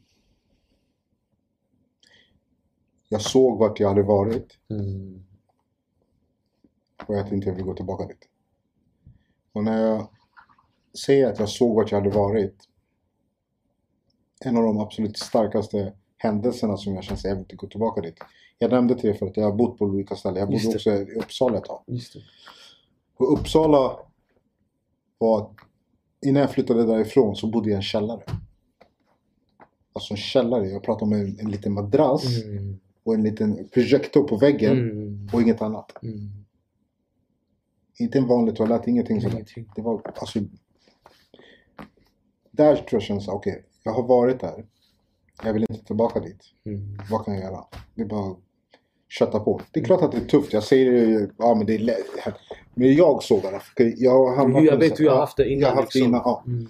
B: jag såg vart jag hade varit
A: Mm.
B: Och att inte jag vill gå tillbaka dit. Och när jag säger att jag såg vart jag hade varit. En av de absolut starkaste händelserna som jag känner att jag vill inte gå tillbaka dit. Jag nämnde till dig för att jag har bott på olika ställen. Jag bodde också i Uppsala ett tag. Och Uppsala var... Innan jag flyttade därifrån så bodde jag i en källare. Alltså en källare. Jag pratar om en, en liten madrass
A: Mm.
B: och en liten projektor på väggen
A: Mm.
B: och inget annat.
A: Mm.
B: Inte en vanlig toalett, ingenting sådär.
A: Ingenting.
B: Det var alltså... där tror jag känns okej, jag har varit där. Jag vill inte tillbaka dit.
A: Mm.
B: Vad kan jag göra? Det är bara att kötta på. Det är klart att det är tufft. Jag säger det, ja men det är lätt. Men jag såg det. För jag har hamnat
A: Jag vet hur jag har haft det innan.
B: Jag har haft det
A: liksom.
B: innan, ja.
A: Mm.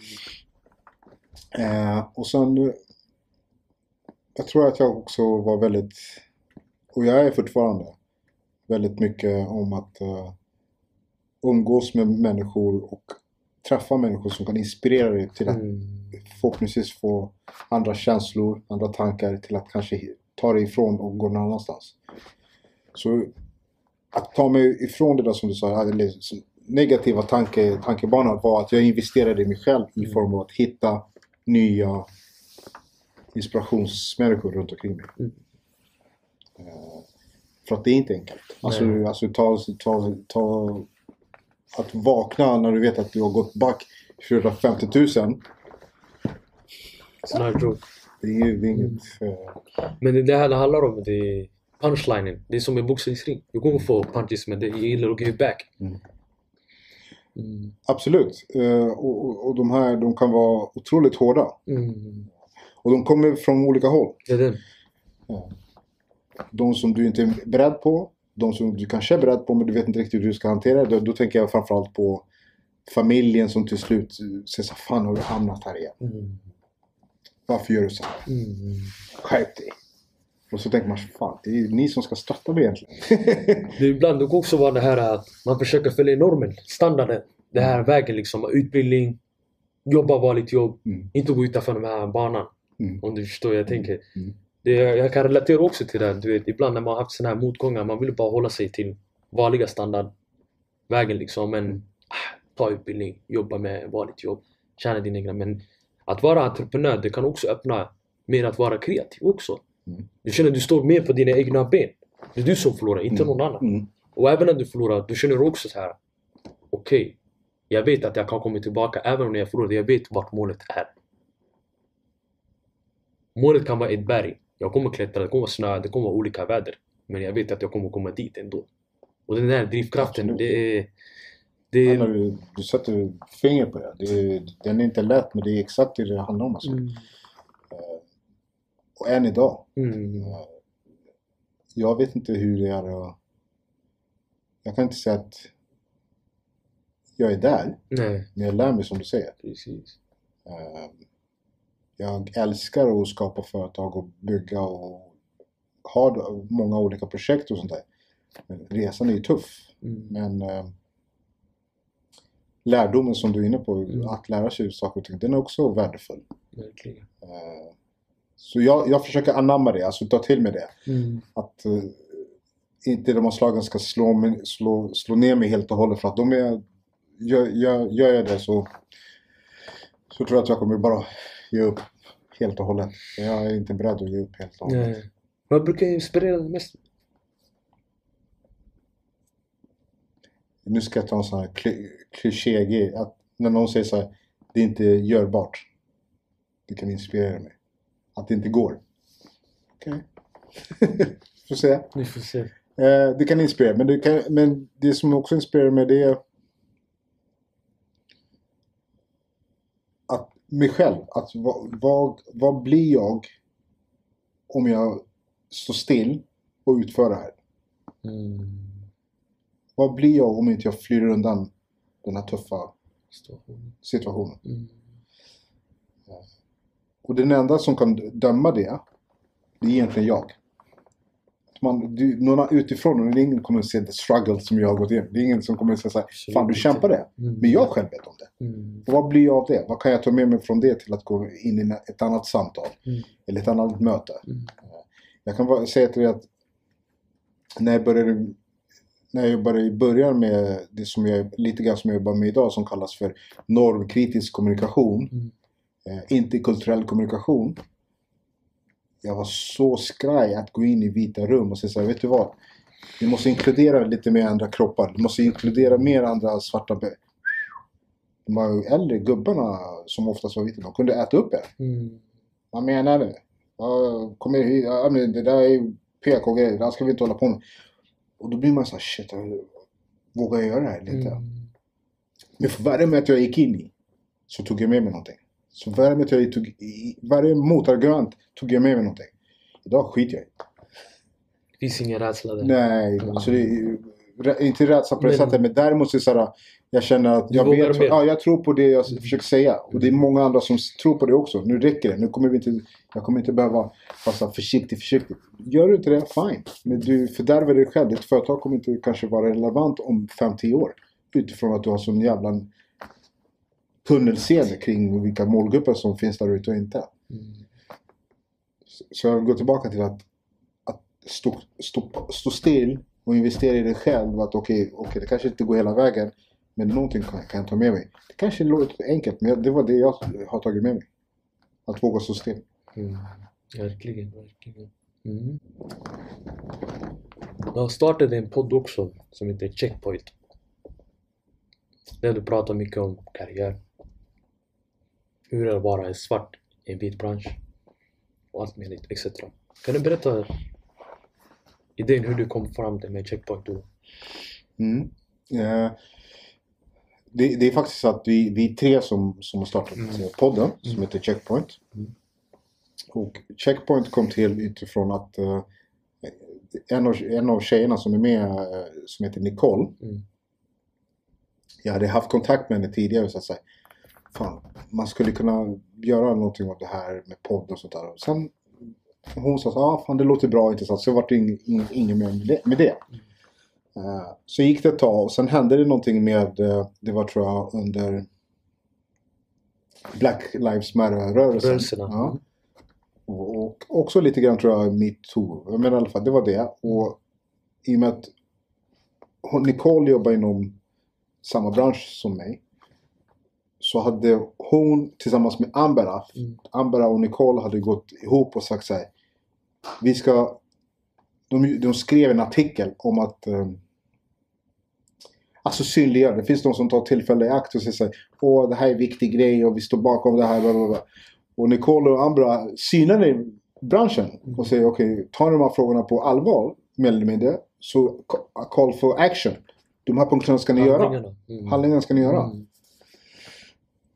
B: Eh, och sen... Jag tror att jag också var väldigt... Och jag är fortfarande väldigt mycket om att eh, umgås med människor och träffa människor som kan inspirera dig till att
A: Mm.
B: förhoppningsvis få andra känslor, andra tankar till att kanske ta dig ifrån och gå någon annanstans. Så att ta mig ifrån det där som du sa, eller som negativa tanke, tankebanor var att jag investerade i mig själv i form av att hitta nya inspirationsmänniskor runt omkring mig.
A: Mm.
B: Eh, För att det är inte enkelt. Alltså,
A: Nej.
B: alltså ta, ta, ta, att vakna när du vet att du har gått back 450 000
A: Sån här joke.
B: Det är, ju- det är inget... eh,
A: Men det, det här det handlar om, det är punchlinen. Det är som en boxningsring. Du kommer få punches men det gillar att give back.
B: Mm.
A: Mm.
B: absolut. Eh, och, och, och de här de kan vara otroligt hårda.
A: Mm.
B: Och de kommer från olika håll.
A: Det är den.
B: De som du inte är beredd på. De som du kanske är beredd på men du vet inte riktigt hur du ska hantera det. Då, då tänker jag framförallt på familjen som till slut säger så Fan har du hamnat här igen?
A: Mm.
B: Varför gör du så här?
A: Mm.
B: Skärp dig! Och så tänker man, fan det är ni som ska stötta mig egentligen.
A: Det är ibland det också vara det här att man försöker följa normen, standarden. Det här vägen liksom. Utbildning, jobba vanligt jobb.
B: Mm.
A: Inte gå utanför den här banan.
B: Mm.
A: Om du förstår jag tänker.
B: Mm.
A: Det, jag kan relatera också till det. Du vet, ibland när man har haft såna här motgångar, man vill bara hålla sig till vanliga standardvägen liksom. Men ah, ta utbildning, jobba med vanligt jobb, tjäna dina egna. Men att vara entreprenör, det kan också öppna mer att vara kreativ också.
B: Mm.
A: Du känner att du står mer på dina egna ben. Det är du som förlorar, inte
B: Mm.
A: någon annan.
B: Mm.
A: Och även när du förlorar, då känner du också så här. Okej, jag vet att jag kan komma tillbaka även om jag förlorar. Jag vet vart målet är. Målet kan vara ett berg. Jag kommer klättra, det kommer vara snö, det kommer vara olika väder. Men jag vet att jag kommer komma dit ändå. Och den där drivkraften,
B: Absolut.
A: det är... Det är
B: du, du sätter finger på det. det den är inte lätt men det är exakt det det handlar om. Alltså.
A: mm,
B: Eh, Och än idag.
A: mm,
B: eh, Jag vet inte hur det är att... Jag kan inte säga att jag är där.
A: nej,
B: Men jag lär mig som du säger.
A: precis.
B: Jag älskar att skapa företag och bygga och ha många olika projekt och sånt där. Men resan är ju tuff.
A: Mm,
B: Men eh, lärdomen som du är inne på,
A: Mm.
B: att lära sig saker och ting, den är också värdefull.
A: verkligen.
B: Eh, så jag, jag försöker anamma det, alltså ta till mig det.
A: Mm,
B: Att eh, inte de här slagen ska slå, mig, slå, slå ner mig helt och hållet för att de är... Gör, gör, gör jag det så, så tror jag att jag kommer bara ge upp helt och hållet. Jag är inte beredd att ge upp helt och hållet.
A: nej. Vad brukar inspirera dig mest?
B: Nu ska jag ta en sån här kli- kliché-grej. Att när någon säger så här, det är inte görbart. Det kan inspirera mig. Att det inte går. Okej. Får se.
A: Vi får se.
B: Eh, det kan inspirera. Men det, kan, men det som också inspirerar mig det är att mig själv. Att vad, vad, vad blir jag om jag står still och utför det här?
A: Mm,
B: Vad blir jag om inte jag flyr undan den här tuffa
A: situation.
B: situationen?
A: Mm,
B: Och den enda som kan döma det, det är egentligen jag. Man, du, någon utifrån, och ingen kommer att se the struggle som jag har gått igenom. Det är ingen som kommer att säga såhär, fan du kämpade.
A: mm,
B: Men jag själv vet om det.
A: Mm,
B: Och vad blir jag av det? Vad kan jag ta med mig från det till att gå in i ett annat samtal?
A: Mm.
B: Eller ett annat möte?
A: mm,
B: Jag kan bara säga till dig att när jag började när jag jobbade i början med det som jag, lite grann som jag jobbar med idag som kallas för normkritisk kommunikation.
A: Mm.
B: Eh, interkulturell kommunikation. Jag var så skraj att gå in i vita rum och säga så här, vet du vad? Vi måste inkludera lite mer andra kroppar. Vi måste inkludera mer andra svarta be- De här äldre gubbarna som oftast var vita, de kunde äta upp er.
A: mm,
B: Vad menar du? Kom hit, ja, men det där är PK-grejer, det där ska vi inte hålla på med. Och då blir man så här, shit, vågar jag göra det här inte?
A: mm.
B: Men för varje möte jag gick in i så tog jag med mig någonting. Så varje, möte jag tog, varje motargument tog jag med mig någonting. Idag skiter jag i.
A: Det finns ingen rädsla där.
B: Nej,
A: Mm.
B: alltså det inte rädsla på det
A: Men-
B: sättet. Men däremot så är det så här, jag känner att jag vet, ja, jag tror på det jag försöker säga. Och det är många andra som tror på det också. Nu räcker det. Nu kommer vi inte, jag kommer inte behöva vara så här försiktig, försiktig. Gör du inte det, fine. Men du fördärvar dig själv. Ditt företag kommer inte kanske vara relevant om 5-10 år. Utifrån att du har sån jävla tunnelseende kring vilka målgrupper som finns där ute och inte.
A: Mm.
B: Så jag vill gå tillbaka till att, att stå, stå, stå still och investera i dig själv. Att okej, okej, det kanske inte går hela vägen. Men någonting kan, kan jag ta med mig. Det kanske låter enkelt men det var det jag har tagit med mig. Att våga stå still.
A: Mm. Verkligen, verkligen. Mm. Jag startade en podd också som heter Checkpoint. Där du pratar mycket om karriär. Hur det är att vara svart i en vit bransch. Och allt möjligt, etc. Kan du berätta idén hur du kom fram till med Checkpoint? då?
B: Mm. Eh, det, det är faktiskt så att vi, vi är tre som, som har startat
A: Mm.
B: podden som heter Checkpoint.
A: Mm.
B: Och Checkpoint kom till utifrån att eh, en, av, en av tjejerna som är med, eh, som heter Nicole.
A: Mm.
B: Jag hade haft kontakt med henne tidigare så att säga. Fan, man skulle kunna göra någonting av det här med podd och sånt där. Och sen hon sa så ah, fan det låter bra intressant. Så vart det ing, ing, inget mer med det. Eh, så gick det ett tag och sen hände det någonting med, eh, det var tror jag under Black Lives Matter-rörelsen. Ja. Och, och också lite grann tror jag metoo. Men i alla fall, det var det. Och i och med att Nicole jobbar inom samma bransch som mig. Så hade hon tillsammans med Ambera,
A: Mm.
B: Ambera och Nicole hade gått ihop och sagt så här. Vi ska... De, de skrev en artikel om att eh, Alltså synliggöra. Det finns de som tar tillfälle i akt och säger så här, Åh, det här är en viktig grej och vi står bakom det här. Bla, bla, bla. Och Nicole och Ambra synade i branschen och säger okej, tar ni de här frågorna på allvar, mer eller mindre, så ca- call for action. De här punkterna ska ni göra.
A: Handlingarna. Mm.
B: Handlingarna ska ni göra.
A: Mm.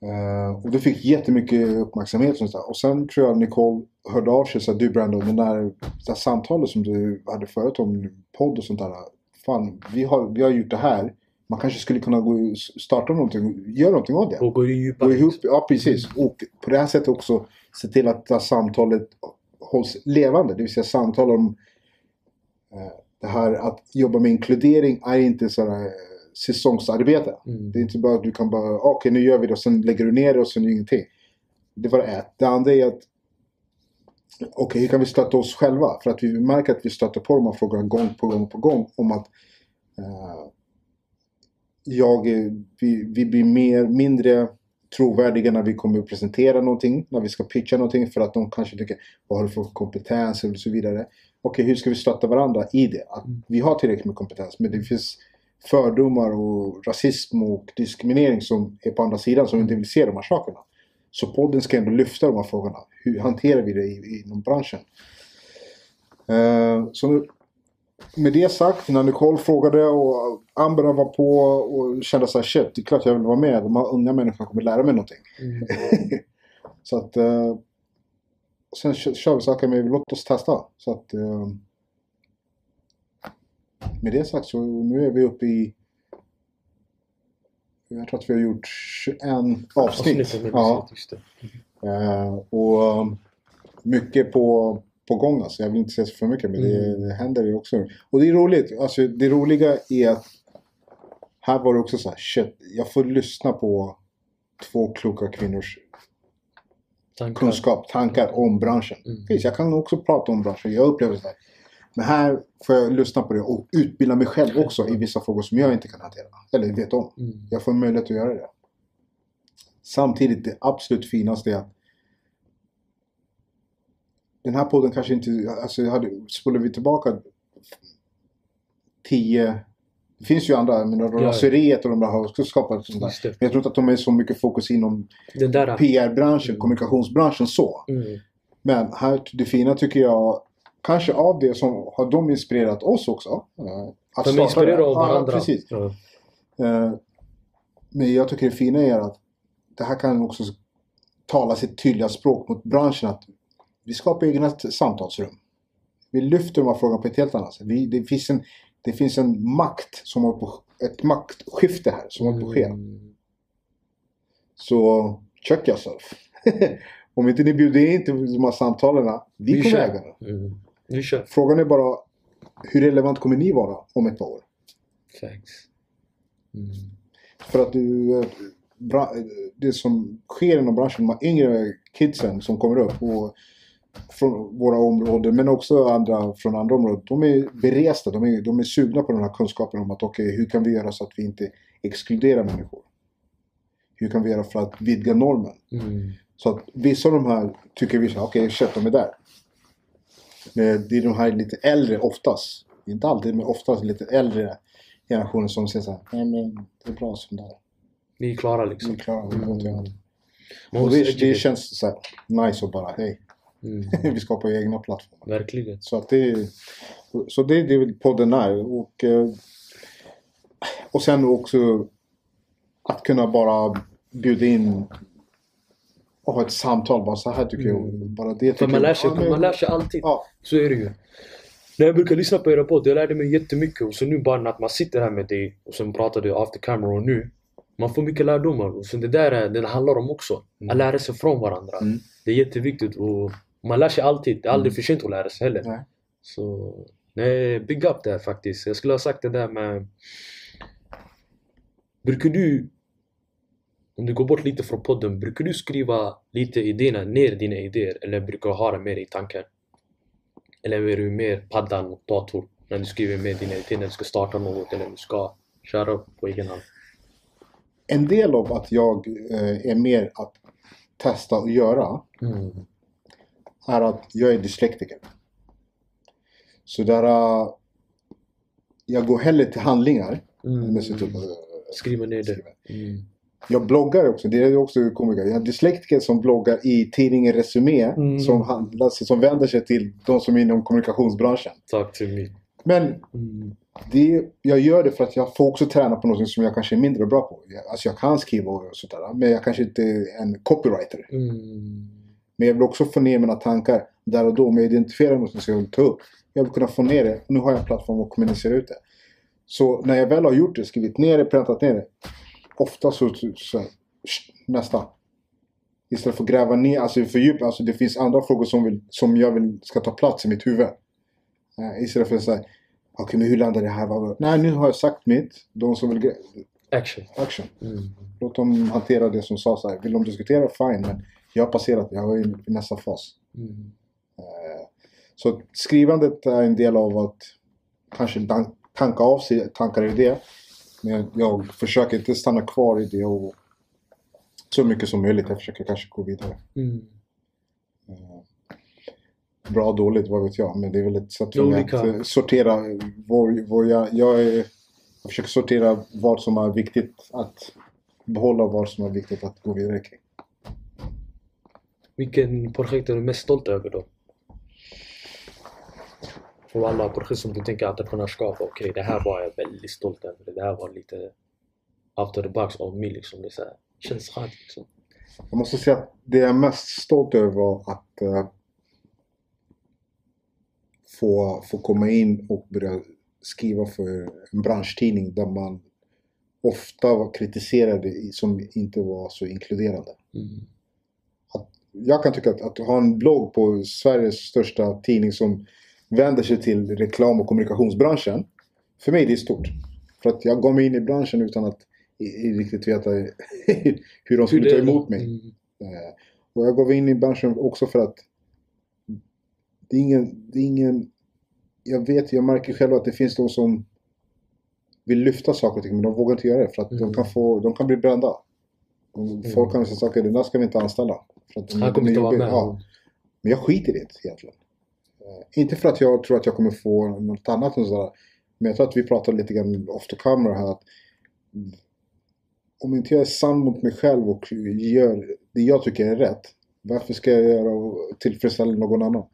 B: Eh, och det fick jättemycket uppmärksamhet. Och, sånt där. och sen tror jag Nicole hörde av sig sa du Brandon, den där, det där samtalet som du hade förut om podd och sånt där. Fan, vi har, vi har gjort det här. Man kanske skulle kunna gå starta någonting, göra någonting av det.
A: Och gå djupare.
B: Gå ihop, ja precis. Och på det här sättet också se till att det här samtalet hålls levande. Det vill säga samtal om eh, det här att jobba med inkludering är inte sådär säsongsarbete.
A: Mm.
B: Det är inte bara att du kan bara, "Ah, okej nu gör vi det och sen lägger du ner det och sen ingenting. Det var ett. Det andra är att okej hur kan vi stötta oss själva? För att vi märker att vi stöter på de här frågorna gång på gång på gång om att eh, jag, vi, vi blir mer, mindre trovärdiga när vi kommer att presentera någonting, när vi ska pitcha någonting för att de kanske tycker vad har du för kompetens och så vidare. Okej, hur ska vi stötta varandra i det? Att
A: Mm.
B: vi har tillräckligt med kompetens men det finns fördomar och rasism och diskriminering som är på andra sidan som inte vill se de här sakerna. Så podden ska ändå lyfta de här frågorna. Hur hanterar vi det i, inom branschen? Eh, så med det sagt, när Nicole frågade och Ambra var på och kände så här shit, det är klart jag vill vara med. De här unga människorna kommer lära mig någonting.
A: Mm.
B: så att... Eh, sen kö- kör vi saker med låt oss testa. Så att... Med det sagt så nu är vi uppe i... Jag tror att vi har gjort 21 avsnitt.
A: Avsnittet med
B: Ja.
A: det.
B: Eh, och um, mycket på, på gång alltså. Jag vill inte säga så för mycket men det,
A: Mm.
B: det händer ju också. Och det är roligt. Alltså, det roliga är att här var det också så här, shit, jag får lyssna på två kloka kvinnors
A: Tankar.
B: kunskap, tankar om branschen.
A: Mm.
B: Visst, jag kan också prata om branschen, jag upplever det. Men här får jag lyssna på det och utbilda mig själv också i vissa frågor som jag inte kan hantera. Eller vet om.
A: Mm.
B: Jag får möjlighet att göra det. Samtidigt, det absolut finaste är att den här podden kanske inte, alltså hade, spolar vi tillbaka 10, det finns ju andra, men raseriet och de där har också skapat sånt där. Men jag tror inte att de är så mycket fokus inom. PR-branschen,
A: Mm.
B: kommunikationsbranschen så.
A: Mm.
B: Men här, det fina tycker jag, kanske av det som har de inspirerat oss också. eh, Att
A: De inspirerar av
B: Ja,
A: varandra.
B: precis.
A: Ja.
B: Eh, Men jag tycker det fina är att det här kan också tala sitt tydliga språk mot branschen att vi skapar egna samtalsrum. Vi lyfter de här frågorna på ett helt annat sätt. Vi, det, finns en, det finns en makt som håller på, ett maktskifte här som håller på att ske.
A: Mm.
B: Så check yourself. Om inte ni bjuder in till de här samtalen, vi,
A: Vi
B: kommer äga det.
A: Vi kör.
B: Frågan är bara hur relevant kommer ni vara om ett par år?
A: Facts. Mm.
B: För att du, eh, eh, det som sker inom branschen, de yngre kidsen som kommer upp och från våra områden men också andra från andra områden. De är beresta, de är, de är sugna på den här kunskapen om att okej, hur kan vi göra så att vi inte exkluderar människor? Hur kan vi göra för att vidga normen?
A: Mm.
B: Så att vissa av de här tycker vi okej, shit, de är där. Men det är de här lite äldre oftast. Inte alltid, men oftast lite äldre generationer som säger så här, nej men det är bra som det är.
A: Ni är klara liksom.
B: är klara, vi behöver inte göra det.
A: Man
B: Och det, det känns så här nice och bara, hej,
A: Mm.
B: vi skapar egna plattformar.
A: Verkligen.
B: Så att det Så det är det väl podden är. Och, eh, och sen också att kunna bara bjuda in och ha ett samtal. Bara så här tycker jag.
A: Mm.
B: Bara det tycker
A: man
B: jag-
A: lär sig,
B: Ja, men-
A: man lär sig alltid.
B: Ja,
A: Så är det ju. När jag brukar lyssna på era podd, jag lärde mig jättemycket. Och så nu bara att man sitter här med dig och sen pratar du after camera och nu. Man får mycket lärdomar. Och så det där är, det handlar om också.
B: Mm.
A: Att lära sig från varandra.
B: Mm.
A: Det är jätteviktigt och man lär sig alltid. Det är aldrig
B: Mm.
A: för sent att lära sig heller.
B: Nej.
A: Så nej, big up där faktiskt. Jag skulle ha sagt det där med... Brukar du, om du går bort lite från podden, brukar du skriva lite idéerna, ner dina idéer? Eller brukar du ha det mer i tanken? Eller är du mer paddan och dator när du skriver med dina idéer när du ska starta något eller när du ska köra på egen hand?
B: en del av att jag eh, är mer att testa och göra
A: Mm.
B: är att jag är dyslektiker. Så där, eh, jag går hellre till handlingar.
A: Mm.
B: Typ,
A: Skriva ner det. Mm.
B: Jag bloggar också, det är ju också komiker. Jag är dyslektiker som bloggar i tidningen Resumé
A: Mm.
B: som, handlar, som vänder sig till de som är inom kommunikationsbranschen.
A: Tack till mig.
B: Men
A: Mm.
B: det, jag gör det för att jag får också träna på något som jag kanske är mindre bra på. Jag, alltså jag kan skriva och sådär, men jag kanske inte är en copywriter.
A: Mm.
B: Men jag vill också få ner mina tankar där och då. Om jag identifierar något som jag vill ta upp. Jag vill kunna få ner det. Nu har jag en plattform att kommunicera ut det. Så när jag väl har gjort det, skrivit ner det, präntat ner det. Ofta så, så, nästa. Istället för att gräva ner, alltså fördjupa. Alltså det finns andra frågor som, vill, som jag vill ska ta plats i mitt huvud. Eh, istället för att säga, okej men hur landar det här? Nej, nu har jag sagt mitt. De som vill
A: Action.
B: action.
A: Mm.
B: Låt dem hantera det som sades här. Vill de diskutera, fine. Men jag har passerat, jag är i nästa fas.
A: Mm.
B: Eh, Så skrivandet är en del av att kanske tanka av sig tankar i det. Men jag försöker inte stanna kvar i det och så mycket som möjligt. Jag försöker kanske gå vidare.
A: Mm.
B: Eh, Bra dåligt, vad vet jag. Men det är väl ett sätt för mig att eh, sortera vad, vad jag, jag, är, jag försöker sortera vad som är viktigt att behålla och vad som är viktigt att gå vidare kring.
A: Vilken projekt är du mest stolt över då? Och alla projekt som du tänker entreprenörskap, okej det här var jag väldigt stolt över. Det här var lite after the box av mig liksom. Det så här, känns skönt liksom.
B: Jag måste säga att det jag är mest stolt över var att eh, få, få komma in och börja skriva för en branschtidning där man ofta var kritiserade som inte var så inkluderande.
A: Mm.
B: Jag kan tycka att, att ha en blogg på Sveriges största tidning som vänder sig till reklam och kommunikationsbranschen. För mig det är stort. För att jag gav mig in i branschen utan att riktigt veta hur de skulle ta emot mig.
A: Mm.
B: Eh, och jag gav in i branschen också för att det är ingen, det är ingen jag vet, jag märker själv att det finns de som vill lyfta saker och ting men de vågar inte göra det för att de,
A: Mm.
B: kan få, de kan bli brända. Och Folk kan säga saker, det där ska vi inte anställa. För att de-
A: Han kommer
B: de
A: inte vara med.
B: Ja, men jag skiter i det egentligen. Eh, inte för att jag tror att jag kommer få något annat än sådär. Men jag tror att vi pratade lite grann off the camera här. Att om inte jag är sann mot mig själv och gör det jag tycker är rätt. Varför ska jag göra och tillfredsställa någon annan?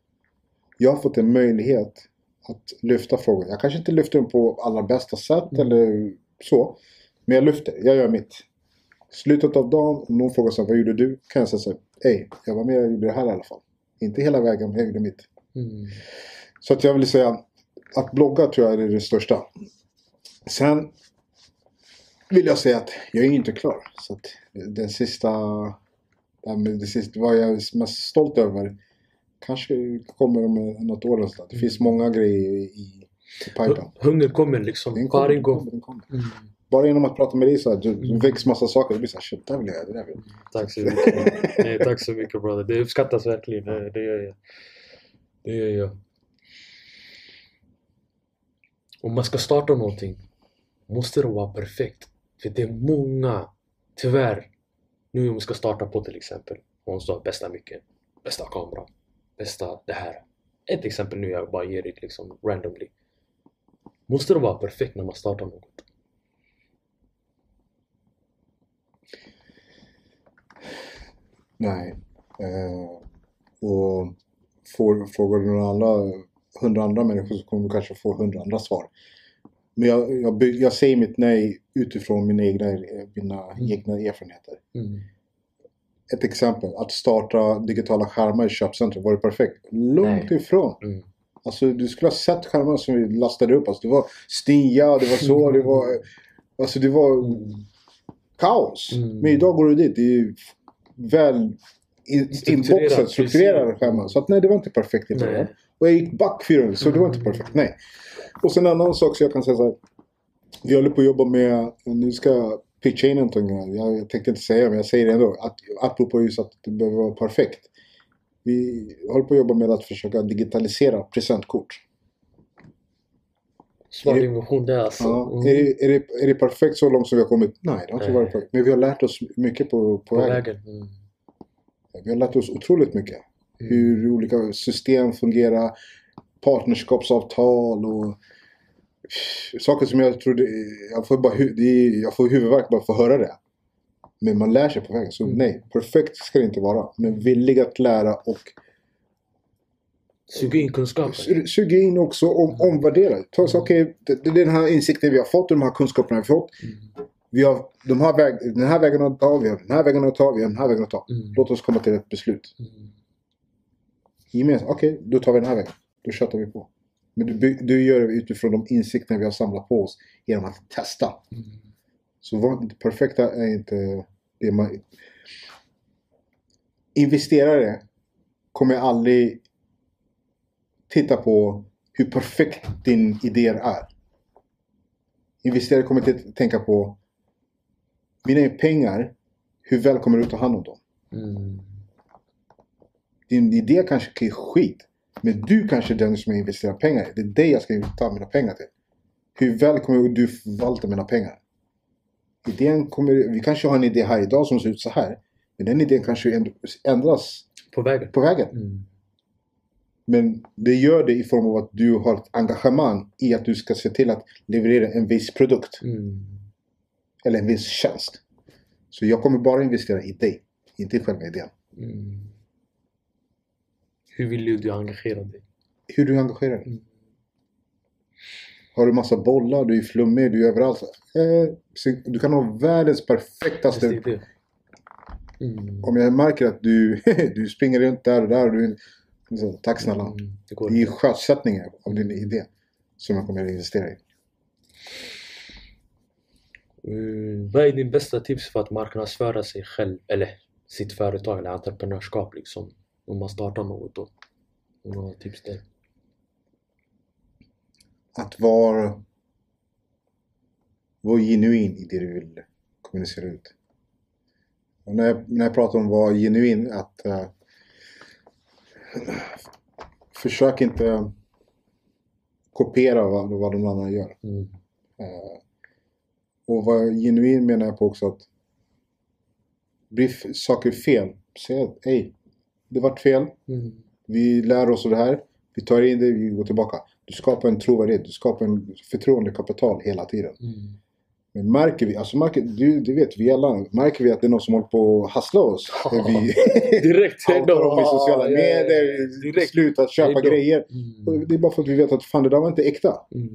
B: Jag har fått en möjlighet att lyfta frågor. Jag kanske inte lyfter den på allra bästa sätt
A: Mm.
B: eller så. Men jag lyfter. Jag gör mitt. Slutet av dagen, om någon frågar sig vad gjorde du? Kan jag säga så här, ey, jag var med och gjorde det här i alla fall. Inte hela vägen, men jag gjorde mitt.
A: Mm.
B: Så att jag vill säga att blogga tror jag är det största. Sen vill jag säga att jag är inte klar. Så att den sista, det sista vad jag är mest stolt över kanske kommer om något år. Så. Det finns många grejer i, i pipen.
A: Hu- Hunger kommer liksom
B: Den kommer,
A: varje
B: den
A: gång.
B: kommer, den kommer.
A: Mm.
B: Bara genom att prata med dig så här, det
A: Mm.
B: väcks massa saker. Det blir såhär, shit, det där vill jag göra, det där vill jag.
A: Tack så mycket. Nej, tack så mycket brother. Det uppskattas verkligen. Det gör jag. Det gör jag. Om man ska starta någonting måste det vara perfekt. För det är många, tyvärr, nu om vi ska starta på till exempel. Hon sa bästa mycket, bästa kamera, bästa det här. Ett exempel nu jag bara ger det liksom randomly. Måste det vara perfekt när man startar något?
B: Nej. Uh, och får, frågar du några andra, hundra andra människor så kommer du kanske få hundra andra svar. Men jag, jag, jag säger mitt nej utifrån mina egna, mina
A: Mm.
B: egna erfarenheter.
A: Mm.
B: Ett exempel, att starta digitala skärmar i köpcentrum, var det perfekt? Långt
A: Nej.
B: ifrån.
A: Mm.
B: Alltså du skulle ha sett skärmarna som vi lastade upp. Alltså, det var stia, det var så, det var... Alltså det var
A: Mm.
B: kaos.
A: Mm.
B: Men idag går du dit, det är väl in-
A: Strukturerat,
B: inboxat, strukturerade
A: precis.
B: skärmar. Så att nej, det var inte perfekt i början. Och jag gick back fyra gånger, så det var inte perfekt. Nej. Och sen en annan sak som jag kan säga så här. Vi håller på att jobba med, nu ska jag pitcha in någonting. Jag, jag tänkte inte säga det, men jag säger det ändå. Att, apropå just att det behöver vara perfekt. Vi håller på att jobba med att försöka digitalisera presentkort.
A: Smart
B: det-
A: innovation där alltså.
B: Ja,
A: Mm.
B: är, det, är, det, är det perfekt så långt som vi har kommit? Nej, det har inte varit perfekt. Men vi har lärt oss mycket på, på,
A: På
B: vägen.
A: vägen. Mm.
B: Vi har lärt oss otroligt mycket.
A: Mm.
B: Hur olika system fungerar. Partnerskapsavtal och saker som jag trodde... Jag får, bara, jag får huvudvärk bara för att höra det. Men man lär sig på vägen. Så
A: Mm.
B: nej, perfekt ska det inte vara. Men villig att lära och
A: Suga in kunskapen.
B: su- suga in också och omvärdera. Så, okej, det, det är den här insikten vi har fått, de här kunskaperna vi har fått.
A: Mm.
B: Vi har de här väg, den här vägen att ta, vi har den här vägen att ta, vi har den här vägen att ta.
A: Mm.
B: Låt oss komma till ett beslut.
A: Mm.
B: Gemensamt, okej, då tar vi den här vägen. Då köttar vi på. Men du, du gör det utifrån de insikter vi har samlat på oss genom att testa.
A: Mm.
B: Så det perfekta är inte det man... Investerare kommer aldrig titta på hur perfekt din idé är. Investerare kommer inte tänka på mina pengar, hur väl kommer du ta hand om dem?
A: Mm.
B: Din idé kanske är skit. Men du kanske är den som jag investerar pengar i. Det är det jag ska ta mina pengar till. Hur väl kommer du förvalta mina pengar? Idén kommer, vi kanske har en idé här idag som ser ut så här. Men den idén kanske änd- ändras
A: På vägen.
B: på vägen.
A: Mm.
B: Men det gör det i form av att du har ett engagemang i att du ska se till att leverera en viss produkt.
A: Mm.
B: Eller en viss tjänst. Så jag kommer bara investera i dig. Inte i själva idén.
A: Mm. Hur vill du engagera dig?
B: Hur du engagerar dig.
A: Mm.
B: Har du massa bollar, du är flummig, du är överallt. Eh, du kan ha världens perfektaste...
A: Mm.
B: Om jag märker att du, du springer runt där och där och du är... Så, tack snälla.
A: Mm. Det
B: Det är
A: inte.
B: sjösättningar av din idé som jag kommer att investera i.
A: Mm. Vad är din bästa tips för att marknadsföra sig själv eller sitt företag eller entreprenörskap liksom? Om man startar något då? Har tips där?
B: Att vara... Var genuin i det du vill kommunicera ut. Och när, jag, när jag pratar om att vara genuin, att... eh, försök inte kopiera vad, vad de andra gör.
A: Mm.
B: Eh, och vara genuin menar jag på också att blir saker fel, säg hej, det vart fel,
A: Mm.
B: vi lär oss av det här, vi tar in det, vi går tillbaka. Du skapar en trovärdighet, du skapar en förtroendekapital hela tiden.
A: Mm.
B: Men märker vi, alltså märker, du, du vet vi alla, märker vi att det är någon som håller på att hassla oss?
A: Ja.
B: vi
A: Direkt!
B: outar dem i sociala
A: Ja, ja, ja.
B: medier,
A: Direkt!
B: slutar köpa
A: Det
B: grejer.
A: Mm.
B: Det är bara för att vi vet att fan det där var inte äkta.
A: Mm.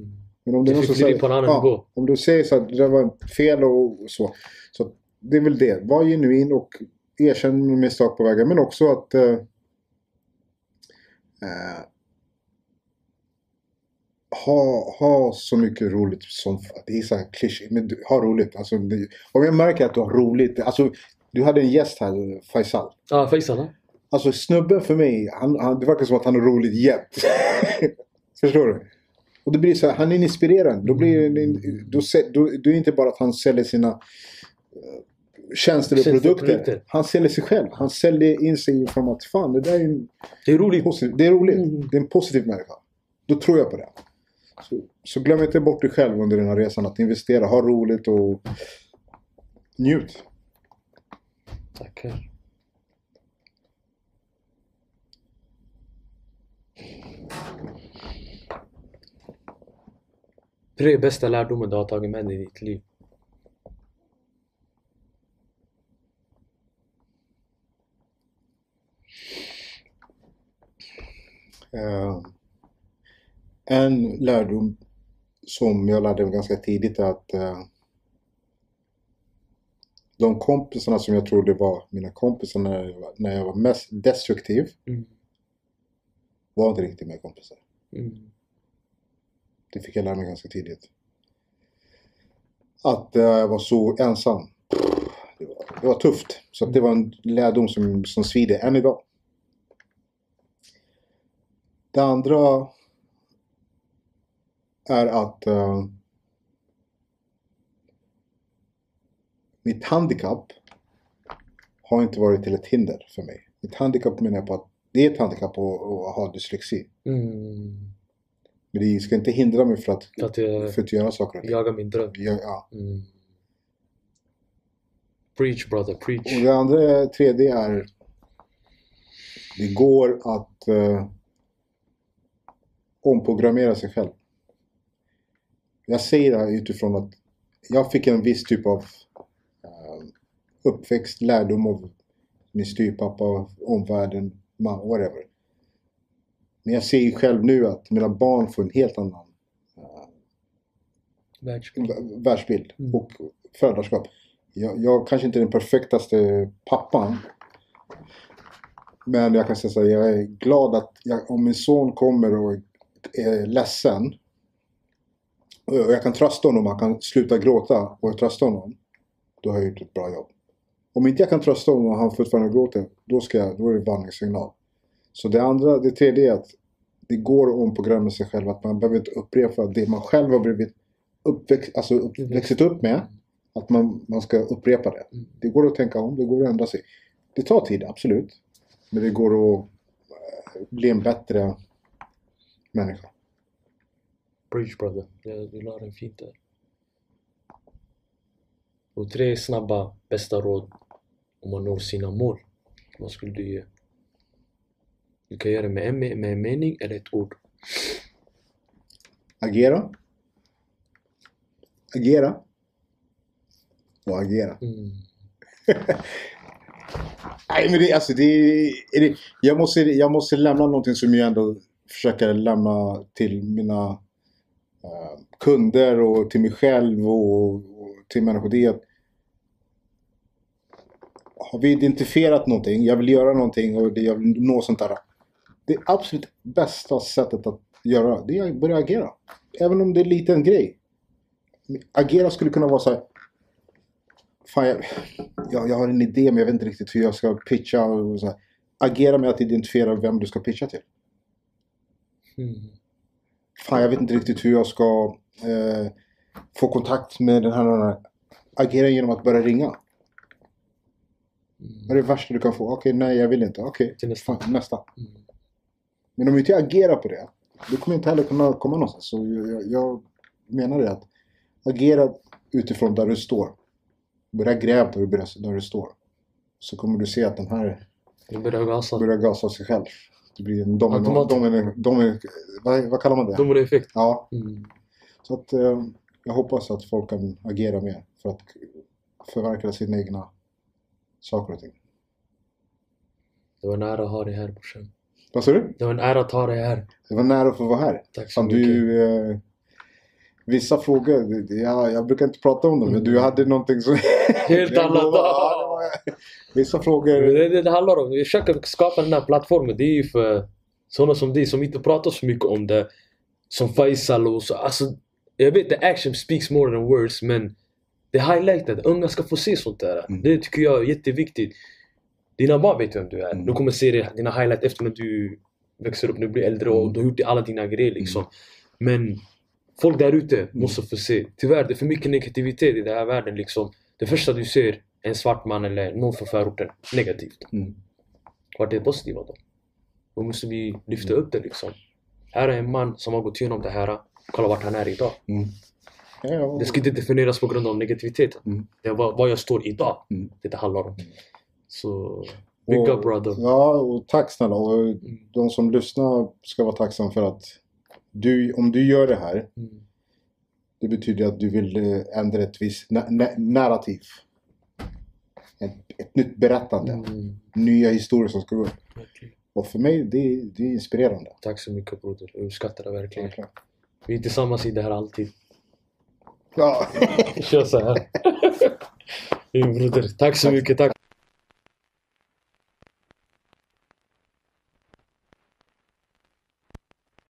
B: Men om det är
A: Det
B: någon som säger,
A: på en annan
B: ja,
A: nivå.
B: om du säger så att det var fel och så. Så det är väl det. Var genuin och erkänna misstag på vägen men också att eh, eh, ha, ha så mycket roligt som... Det är så här klyschigt, men du, ha roligt. Alltså, det, om jag märker att du har roligt. Alltså, du hade en gäst här, Faisal.
A: Ja, Faisal. ja.
B: Alltså snubben för mig, han, han, det verkar som att han har roligt jämt. Förstår du? Och det blir så här, han är inspirerande. Då blir då, då, då är det inte bara att han säljer sina eh, tjänster och produkter.
A: produkter.
B: Han säljer sig själv. Han säljer in sig från att fan, det där är en
A: Det är roligt.
B: positiv, det är roligt.
A: Mm.
B: Det är en positiv människa. Då tror jag på det. Så, så glöm inte bort dig själv under den här resan. Att investera, ha roligt och njut.
A: Tackar. Tre bästa lärdomar du har tagit med dig i ditt liv.
B: Eh, en lärdom som jag lärde mig ganska tidigt är att eh, de kompisarna som jag trodde var mina kompisar när jag var, när jag var mest destruktiv
A: Mm.
B: var inte riktigt mina kompisar.
A: Mm.
B: Det fick jag lära mig ganska tidigt. Att eh, jag var så ensam. Det var, det var tufft. Så att det var en lärdom som, som svider än idag. Det andra är att uh, mitt handikapp har inte varit till ett hinder för mig. Mitt handikapp menar jag på att det är ett handikapp att, att ha dyslexi.
A: Mm.
B: Men det ska inte hindra mig för att,
A: Att jag
B: för att göra saker och ting.
A: jagar min dröm.
B: Ja, ja.
A: Mm. Preach brother,
B: Och
A: preach.
B: det andra, tredje är det går att eh, omprogrammera sig själv. Jag säger det här utifrån att jag fick en viss typ av eh, uppväxt, lärdom av min styrpappa, omvärlden, man, whatever. Men jag ser ju själv nu att mina barn får en helt annan eh,
A: Världsbild.
B: världsbild
A: Mm.
B: och föräldraskap. Jag, jag kanske inte är den perfektaste pappan. Men jag kan säga så här, jag är glad att jag, om min son kommer och är ledsen och jag kan trösta honom, han kan sluta gråta och jag tröstar honom. Då har jag gjort ett bra jobb. Om inte jag kan trösta honom och han fortfarande gråter, då, ska jag, då är det varningssignal. Så det andra, det tredje är att det går att omprogramma sig själv. Att man behöver inte upprepa det man själv har blivit uppväxt, alltså upp, växt upp med. Att man, man ska upprepa det.
A: Mm.
B: Det går att tänka om, det går att ändra sig. Det tar tid, absolut. Men det går att eh, bli en bättre människa.
A: Preach brother. Jag, du la den fint där. Och tre snabba bästa råd om man når sina mål. Vad skulle du ge? Du kan göra det med en, med en mening eller ett ord.
B: Agera. Agera. Och agera.
A: Mm.
B: Nej men det, alltså det, är det jag, måste, jag måste lämna någonting som jag ändå försöker lämna till mina eh, kunder och till mig själv och, och till människor. Det är att har vi identifierat någonting, jag vill göra någonting och jag vill nå sånt där. Det absolut bästa sättet att göra det är att börja agera. Även om det är en liten grej. Agera skulle kunna vara så här. Fan, jag, jag, jag har en idé men jag vet inte riktigt hur jag ska pitcha. Och så här. Agera med att identifiera vem du ska pitcha till.
A: Mm.
B: Fan, jag vet inte riktigt hur jag ska eh, få kontakt med den här, den här. Agera genom att börja ringa. Vad är det värsta du kan få? Okej, nej jag vill inte. Okej,
A: Till nästa.
B: fan, nästa.
A: Mm.
B: Men om inte jag agerar på det, då kommer jag inte heller kunna komma någonstans. Så jag, jag, menar det att agera utifrån där du står. Börja gräva där du, där du står. Så kommer du se att den här
A: Du börjar gasa.
B: börjar gasa sig själv. Det blir en domino...
A: Automat.
B: domino, domino vad, vad kallar man det?
A: Dominoeffekt.
B: Ja,
A: Mm.
B: så att eh, jag hoppas att folk kan agera mer för att förverkliga sina egna saker och ting.
A: Det var en ära att ha dig här brorsan.
B: Vad sa du?
A: Det var en ära att ha dig här.
B: Det var nära att få vara här.
A: Tack så
B: Fan,
A: mycket.
B: du, eh, vissa frågor, jag, jag brukar inte prata om dem, men
A: Mm.
B: du hade någonting som...
A: Helt
B: Jag
A: annat.
B: var Vissa
A: Men
B: frågor...
A: Det, det, det handlar om, vi försöker skapa den här plattformen. Det är ju för sådana som dig som inte pratar så mycket om det. Som Faisal och så. Alltså, jag vet att action speaks more than words men det är highlighted. Unga ska få se sånt där.
B: Mm.
A: Det tycker jag är jätteviktigt. Dina barn vet vem du är.
B: Mm.
A: De kommer se det, dina highlights efter när du växer upp, när du blir äldre och
B: Mm.
A: du har gjort alla dina grejer liksom. Men folk där ute
B: Mm.
A: måste få se. Tyvärr, det är för mycket negativitet i den här världen liksom. Det första du ser är en svart man eller någon från förorten. Negativt.
B: Mm.
A: Vart är det positiva då? Då måste vi lyfta upp det liksom. Här är en man som har gått igenom det här. Kolla vart han är idag.
B: Mm. Ja, ja.
A: Det ska inte definieras på grund av negativiteten.
B: Mm.
A: Det är vad, vad jag står idag
B: Mm.
A: det det handlar om. Så, big
B: Och-
A: up brother.
B: Ja, och tack snälla. Och de som lyssnar ska vara tacksamma för att du, om du gör det här,
A: Mm.
B: det betyder att du vill eh, ändra ett visst na- na- narrativ. Ett, ett nytt berättande.
A: Mm.
B: Nya historier som ska gå upp.
A: Verkligen.
B: Och för mig, det, det är inspirerande.
A: Tack så mycket broder. Jag uppskattar det verkligen.
B: Verkligen.
A: Vi är tillsammans i det här alltid.
B: Ja.
A: Kör så här. Broder. Tack så mycket. Tack.